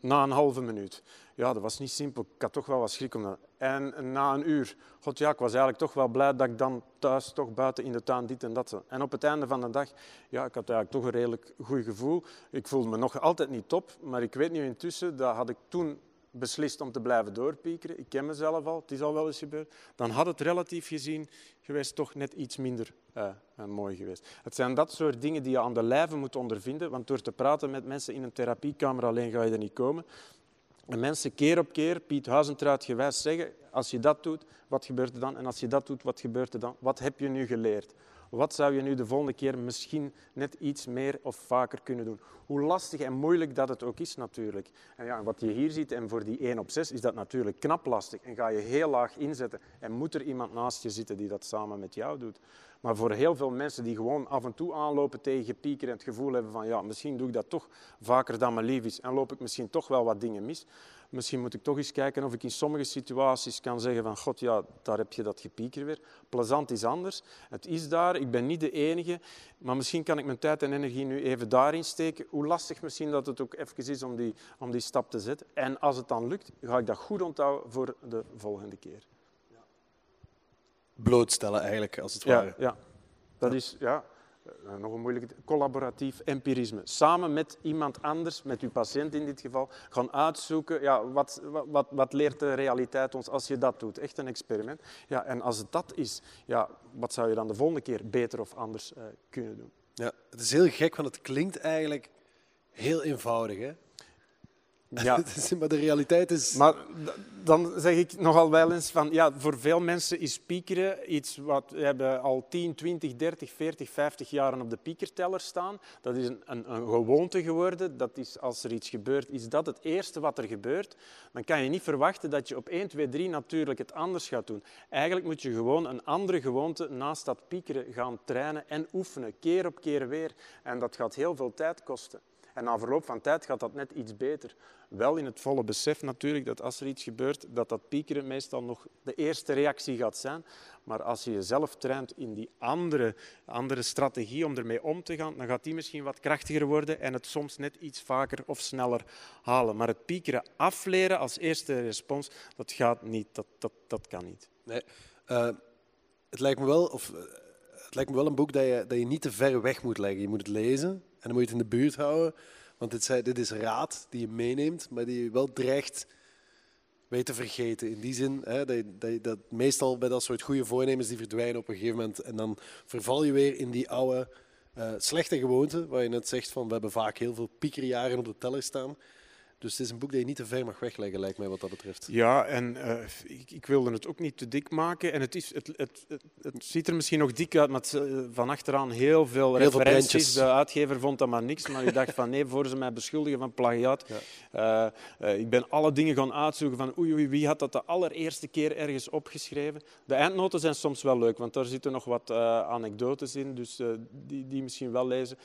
S2: Na een halve minuut. Ja, dat was niet simpel. Ik had toch wel wat schrik om dat. En na een uur. God ja, ik was eigenlijk toch wel blij dat ik dan thuis toch buiten in de tuin dit en dat. En op het einde van de dag, ja, ik had eigenlijk toch een redelijk goed gevoel. Ik voelde me nog altijd niet top, maar ik weet nu intussen, dat had ik toen beslist om te blijven doorpiekeren. Ik ken mezelf al, het is al wel eens gebeurd. Dan had het relatief gezien geweest toch net iets minder eh, eh, mooi geweest. Het zijn dat soort dingen die je aan de lijve moet ondervinden, want door te praten met mensen in een therapiekamer alleen ga je er niet komen. En mensen keer op keer, Piet Huizentruid gewijs, zeggen, als je dat doet, wat gebeurt er dan? En als je dat doet, wat gebeurt er dan? Wat heb je nu geleerd? Wat zou je nu de volgende keer misschien net iets meer of vaker kunnen doen? Hoe lastig en moeilijk dat het ook is natuurlijk. En ja, wat je hier ziet, en voor die 1 op 6 is dat natuurlijk knap lastig. En ga je heel laag inzetten en moet er iemand naast je zitten die dat samen met jou doet. Maar voor heel veel mensen die gewoon af en toe aanlopen tegen gepieker en het gevoel hebben van ja, misschien doe ik dat toch vaker dan mijn lief is en loop ik misschien toch wel wat dingen mis. Misschien moet ik toch eens kijken of ik in sommige situaties kan zeggen van god ja, daar heb je dat gepieker weer. Plezant is anders. Het is daar, ik ben niet de enige, maar misschien kan ik mijn tijd en energie nu even daarin steken. Hoe lastig misschien dat het ook even is om die, om die stap te zetten. En als het dan lukt, ga ik dat goed onthouden voor de volgende keer.
S1: Blootstellen eigenlijk, als het
S2: Ja,
S1: ware.
S2: ja. dat is ja, eh, nog een moeilijke collaboratief empirisme. Samen met iemand anders, met uw patiënt in dit geval, gaan uitzoeken ja, wat, wat, wat leert de realiteit ons als je dat doet. Echt een experiment. Ja, en als het dat is, ja, wat zou je dan de volgende keer beter of anders eh, kunnen doen?
S1: Ja, het is heel gek, want het klinkt eigenlijk heel eenvoudig. Hè?
S2: Ja.
S1: Is- maar de realiteit is...
S2: Maar dan zeg ik nogal wel eens van, ja, voor veel mensen is piekeren iets wat we hebben al 10, 20, 30, 40, 50 jaren op de piekerteller staan. Dat is een, een, een gewoonte geworden. Dat is, als er iets gebeurt, is dat het eerste wat er gebeurt. Dan kan je niet verwachten dat je op 1, 2, 3 natuurlijk het anders gaat doen. Eigenlijk moet je gewoon een andere gewoonte naast dat piekeren gaan trainen en oefenen, keer op keer weer. En dat gaat heel veel tijd kosten. En na verloop van tijd gaat dat net iets beter. Wel in het volle besef natuurlijk dat als er iets gebeurt, dat dat piekeren meestal nog de eerste reactie gaat zijn. Maar als je jezelf traint in die andere, andere strategie om ermee om te gaan, dan gaat die misschien wat krachtiger worden en het soms net iets vaker of sneller halen. Maar het piekeren afleren als eerste respons, dat gaat niet. Dat, dat, dat kan niet.
S1: Nee. Eh, het, lijkt me wel, of, eh, het lijkt me wel een boek dat je, dat je niet te ver weg moet leggen. Je moet het lezen en dan moet je het in de buurt houden. Want dit, zei- dit is raad die je meeneemt, maar die je wel dreigt weet te vergeten. In die zin hè, dat, dat meestal bij dat soort goede voornemens die verdwijnen op een gegeven moment. En dan verval je weer in die oude eh, slechte gewoonte, waar je net zegt van we hebben vaak heel veel piekerjaren op de teller staan. Dus het is een boek dat je niet te ver mag wegleggen, lijkt mij wat dat betreft.
S2: Ja, en eh, ik, ik wilde het ook niet te dik maken. En het, is, het, het, het, het ziet er misschien nog dik uit, maar het, eh, van achteraan heel veel
S1: Heel
S2: referenties. de uitgever vond dat maar niks, maar ik dacht van nee, voor ze mij beschuldigen van plagiaat. Eh, ik ben alle dingen gaan uitzoeken van oei, oei, wie had dat de allereerste keer ergens opgeschreven. De eindnoten zijn soms wel leuk, want daar zitten nog wat anekdotes in, dus die, die misschien wel lezen.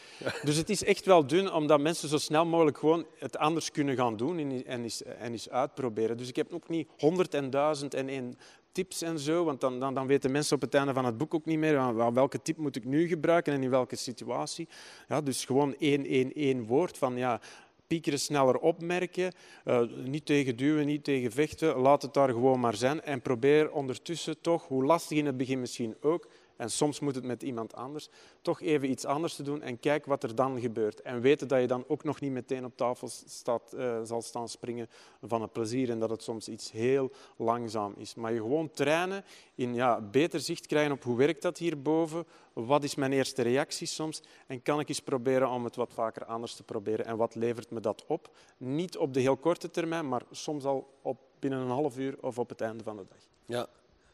S2: Dus het is echt wel dun, omdat mensen zo snel mogelijk gewoon het anders kunnen gaan doen en, en, eens, en eens uitproberen. Dus ik heb ook niet honderd en duizend en één tips en zo, want dan, dan, dan weten mensen op het einde van het boek ook niet meer wel- welke tip moet ik nu gebruiken en in welke situatie. Ja, dus gewoon één, één, één woord van ja, piekeren sneller opmerken, eh, niet tegen duwen, niet tegen vechten, laat het daar gewoon maar zijn en probeer ondertussen toch, hoe lastig in het begin misschien ook, en soms moet het met iemand anders, toch even iets anders te doen en kijk wat er dan gebeurt. En weten dat je dan ook nog niet meteen op tafel staat, eh, zal staan springen van het plezier en dat het soms iets heel langzaam is. Maar je gewoon trainen in ja, beter zicht krijgen op hoe werkt dat hierboven, wat is mijn eerste reactie soms en kan ik eens proberen om het wat vaker anders te proberen en wat levert me dat op. Niet op de heel korte termijn, maar soms al op binnen een half uur of op het einde van de dag.
S1: Ja.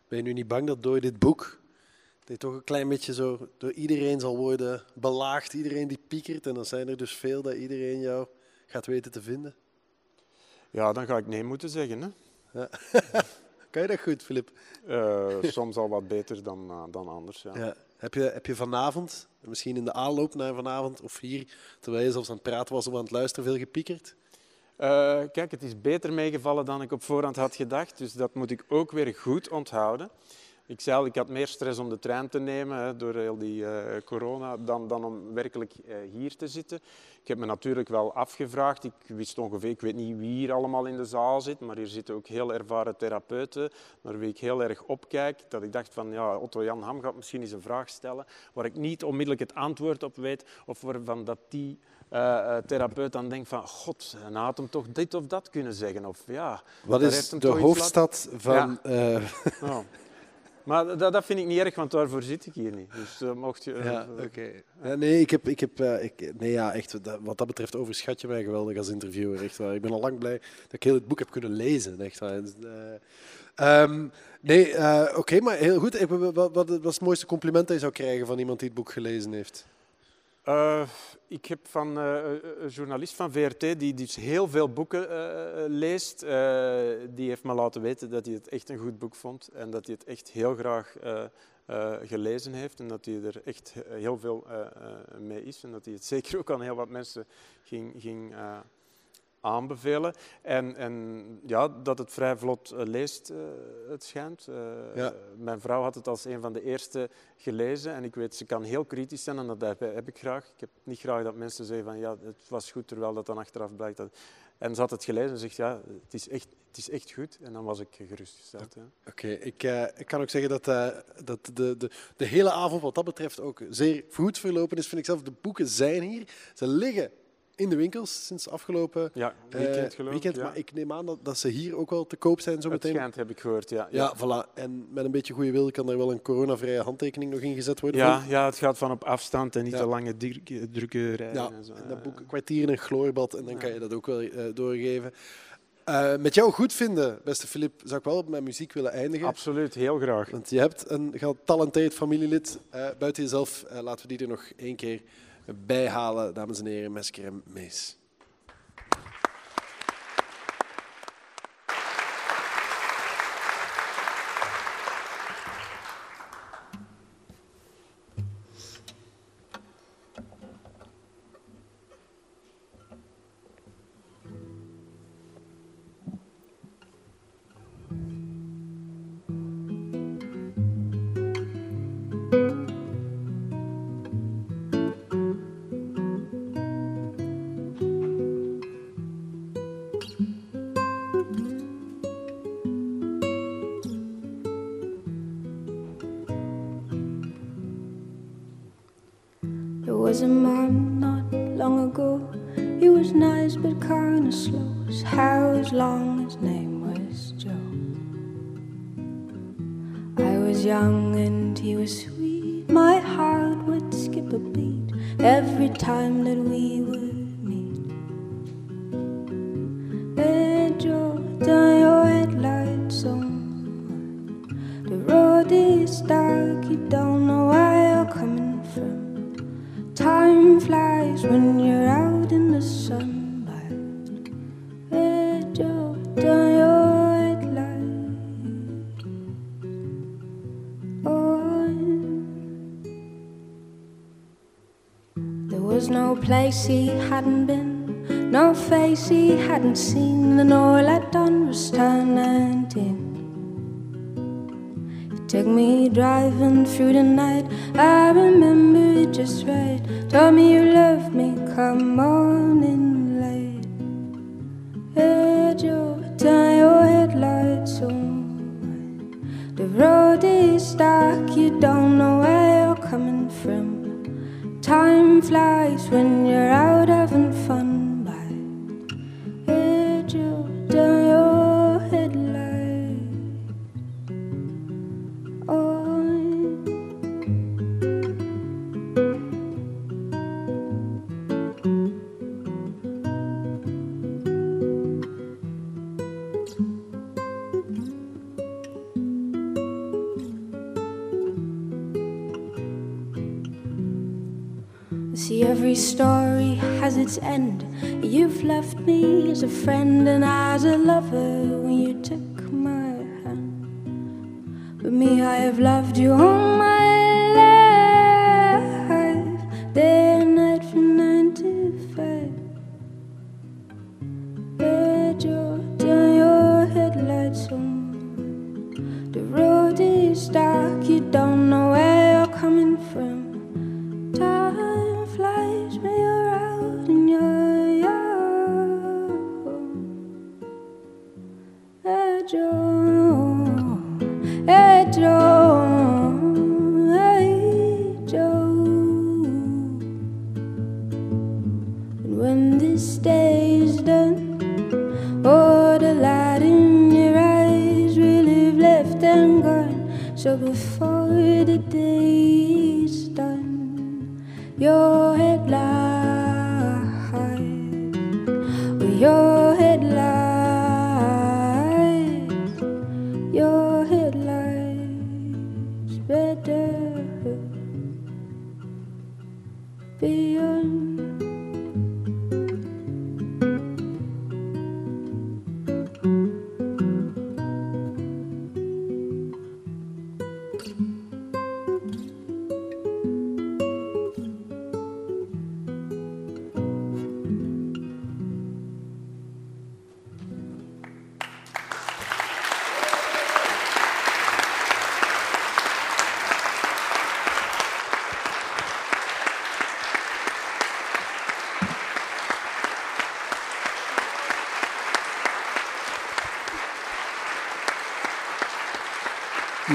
S1: Ben je nu niet bang dat door dit boek je toch een klein beetje zo door iedereen zal worden belaagd, iedereen die piekert, en dan zijn er dus veel dat iedereen jou gaat weten te vinden?
S2: Ja, dan ga ik nee moeten zeggen. Hè.
S1: Kan je dat goed, Filip?
S2: Eh, soms al wat beter dan, eh, dan anders. Ja.
S1: Ja. Heb, je, heb je vanavond, misschien in de aanloop naar vanavond, of hier, terwijl je zelfs aan het praten was of aan het luisteren, veel gepiekerd?
S2: Eh, kijk, het is beter meegevallen dan ik op voorhand had gedacht, dus dat moet ik ook weer goed onthouden. Ik zei al, ik had meer stress om de trein te nemen hè, door heel die eh, corona dan, dan om werkelijk eh, hier te zitten. Ik heb me natuurlijk wel afgevraagd. Ik wist ongeveer, ik weet niet wie hier allemaal in de zaal zit, maar hier zitten ook heel ervaren therapeuten naar wie ik heel erg opkijk. Dat ik dacht van, ja, Otto Jan Ham gaat misschien eens een vraag stellen waar ik niet onmiddellijk het antwoord op weet of waarvan dat die eh, therapeut dan denkt van, god, nou had hem toch dit of dat kunnen zeggen. Of ja,
S1: Wat is de hoofdstad van...
S2: ja. Maar dat, dat vind ik niet erg, want daarvoor zit ik hier niet. Dus eh, mocht je... eh,
S1: ja, oké. Ja, nee, ik heb, ik heb, eh, ik, nee, ja, echt, dat- wat dat betreft overschat je mij geweldig als interviewer. Echt waar. Ik ben al lang blij dat ik heel het boek heb kunnen lezen. Echt waar. Dus, eh, ehm, nee, eh, oké, maar heel goed. Wat, wat was het mooiste compliment dat je zou krijgen van iemand die het boek gelezen heeft?
S2: Eh, ik heb van eh, een journalist van VRT, die dus heel veel boeken eh, leest, eh, die heeft me laten weten dat hij het echt een goed boek vond en dat hij het echt heel graag eh, eh, gelezen heeft en dat hij er echt heel veel eh, eh, mee is en dat hij het zeker ook aan heel wat mensen ging, ging eh, aanbevelen. En, en ja, dat het vrij vlot eh, leest, eh, het schijnt. Eh,
S1: Ja.
S2: Mijn vrouw had het als een van de eerste gelezen en ik weet, ze kan heel kritisch zijn en dat heb, heb ik graag. Ik heb niet graag dat mensen zeggen van ja, het was goed, terwijl dat dan achteraf blijkt dat... En ze had het gelezen en zegt ja, het is echt, het is echt goed. En dan was ik gerustgesteld. Ja.
S1: Oké, ik, ik kan ook zeggen dat, dat de, de, de hele avond wat dat betreft ook zeer goed verlopen is, vind ik zelf. De boeken zijn hier, ze liggen in de winkels sinds afgelopen
S2: Ja,
S1: eh,
S2: weekend geloof
S1: weekend.
S2: ja.
S1: Maar ik neem aan dat, dat ze hier ook wel te koop zijn
S2: Het
S1: zometeen.
S2: schijnt, heb ik gehoord, ja.
S1: Ja, voilà. En met een beetje goede wil kan er wel een coronavrije handtekening nog ingezet worden.
S2: Ja, ja, het gaat van op afstand en niet te lange druk- drukke rijden.
S1: Ja,
S2: en zo.
S1: en dat
S2: Ja,
S1: boek een kwartier in een chloorbad en dan kan je dat ook wel eh, doorgeven. Eh, met jou goed vinden, beste Filip, zou ik wel met muziek willen eindigen.
S2: Absoluut, heel graag.
S1: Want je hebt een getalenteerd familielid. buiten jezelf laten we die er nog één keer bij halen, dames en heren. Mesker en Mees.
S3: Was no place he hadn't been, no face he hadn't seen, and all I'd done was turn 19. Took me driving through the night. I remember it just right. Told me you loved me, come light. Hey Joe, turn your headlights on. The road is dark, you don't know Time flies when you're out having end. You've left me as a friend and as a lover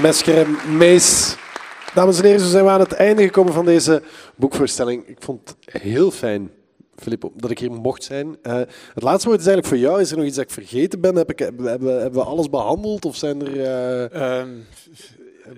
S1: Mesker en Mees. Dames en heren, zo zijn we aan het einde gekomen van deze boekvoorstelling. Ik vond het heel fijn, Filip, dat ik hier mocht zijn. Uh, het laatste woord is eigenlijk voor jou. Is er nog iets dat ik vergeten ben? Heb ik, hebben, hebben we alles behandeld? Of zijn er... Uh...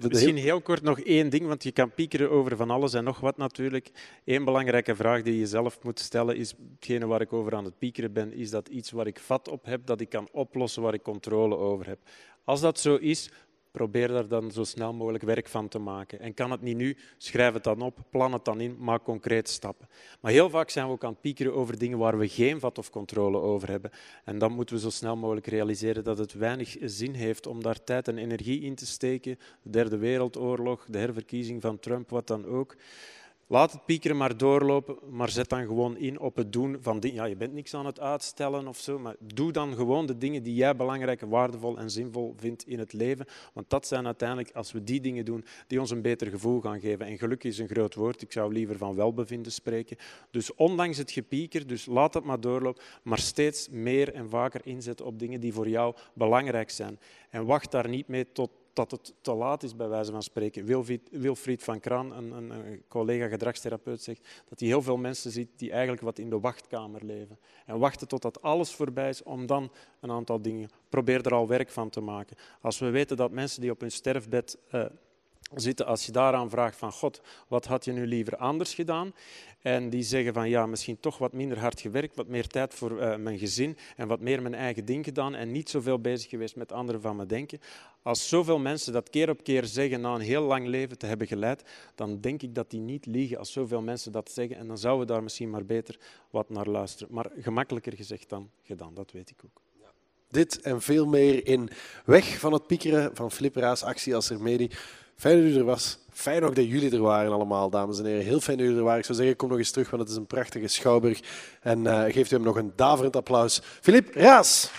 S2: Misschien heel kort nog één ding, want je kan piekeren over van alles en nog wat natuurlijk. Eén belangrijke vraag die je zelf moet stellen is, hetgene waar ik over aan het piekeren ben, is dat iets waar ik vat op heb, dat ik kan oplossen, waar ik controle over heb. Als dat zo is, probeer daar dan zo snel mogelijk werk van te maken. En kan het niet nu, schrijf het dan op, plan het dan in, maak concreet stappen. Maar heel vaak zijn we ook aan het piekeren over dingen waar we geen vat of controle over hebben. En dan moeten we zo snel mogelijk realiseren dat het weinig zin heeft om daar tijd en energie in te steken. De derde wereldoorlog, de herverkiezing van Trump, wat dan ook. Laat het piekeren maar doorlopen, maar zet dan gewoon in op het doen van dingen. Ja, je bent niks aan het uitstellen of zo, maar doe dan gewoon de dingen die jij belangrijk, waardevol en zinvol vindt in het leven. Want dat zijn uiteindelijk, als we die dingen doen, die ons een beter gevoel gaan geven. En geluk is een groot woord, ik zou liever van welbevinden spreken. Dus ondanks het gepieker, dus laat het maar doorlopen, maar steeds meer en vaker inzetten op dingen die voor jou belangrijk zijn. En wacht daar niet mee tot dat het te laat is, bij wijze van spreken. Wilfried van Kraan, een, een, collega gedragstherapeut, zegt dat hij heel veel mensen ziet die eigenlijk wat in de wachtkamer leven. En wachten totdat alles voorbij is om dan een aantal dingen... Probeer er al werk van te maken. Als we weten dat mensen die op hun sterfbed... Uh, zitten, als je daaraan vraagt van God, wat had je nu liever anders gedaan? En die zeggen van ja, misschien toch wat minder hard gewerkt, wat meer tijd voor uh, mijn gezin en wat meer mijn eigen ding gedaan en niet zoveel bezig geweest met anderen van me denken. Als zoveel mensen dat keer op keer zeggen na een heel lang leven te hebben geleid, dan denk ik dat die niet liegen als zoveel mensen dat zeggen. En dan zouden we daar misschien maar beter wat naar luisteren. Maar gemakkelijker gezegd dan gedaan, dat weet ik ook.
S1: Dit en veel meer in Weg van het piekeren van Flippera's actie als Remedie. Fijn dat u er was. Fijn ook dat jullie er waren allemaal, dames en heren. Heel fijn dat jullie er waren. Ik zou zeggen, kom nog eens terug, want het is een prachtige schouwburg. En uh, geeft u hem nog een daverend applaus. Filip Raas.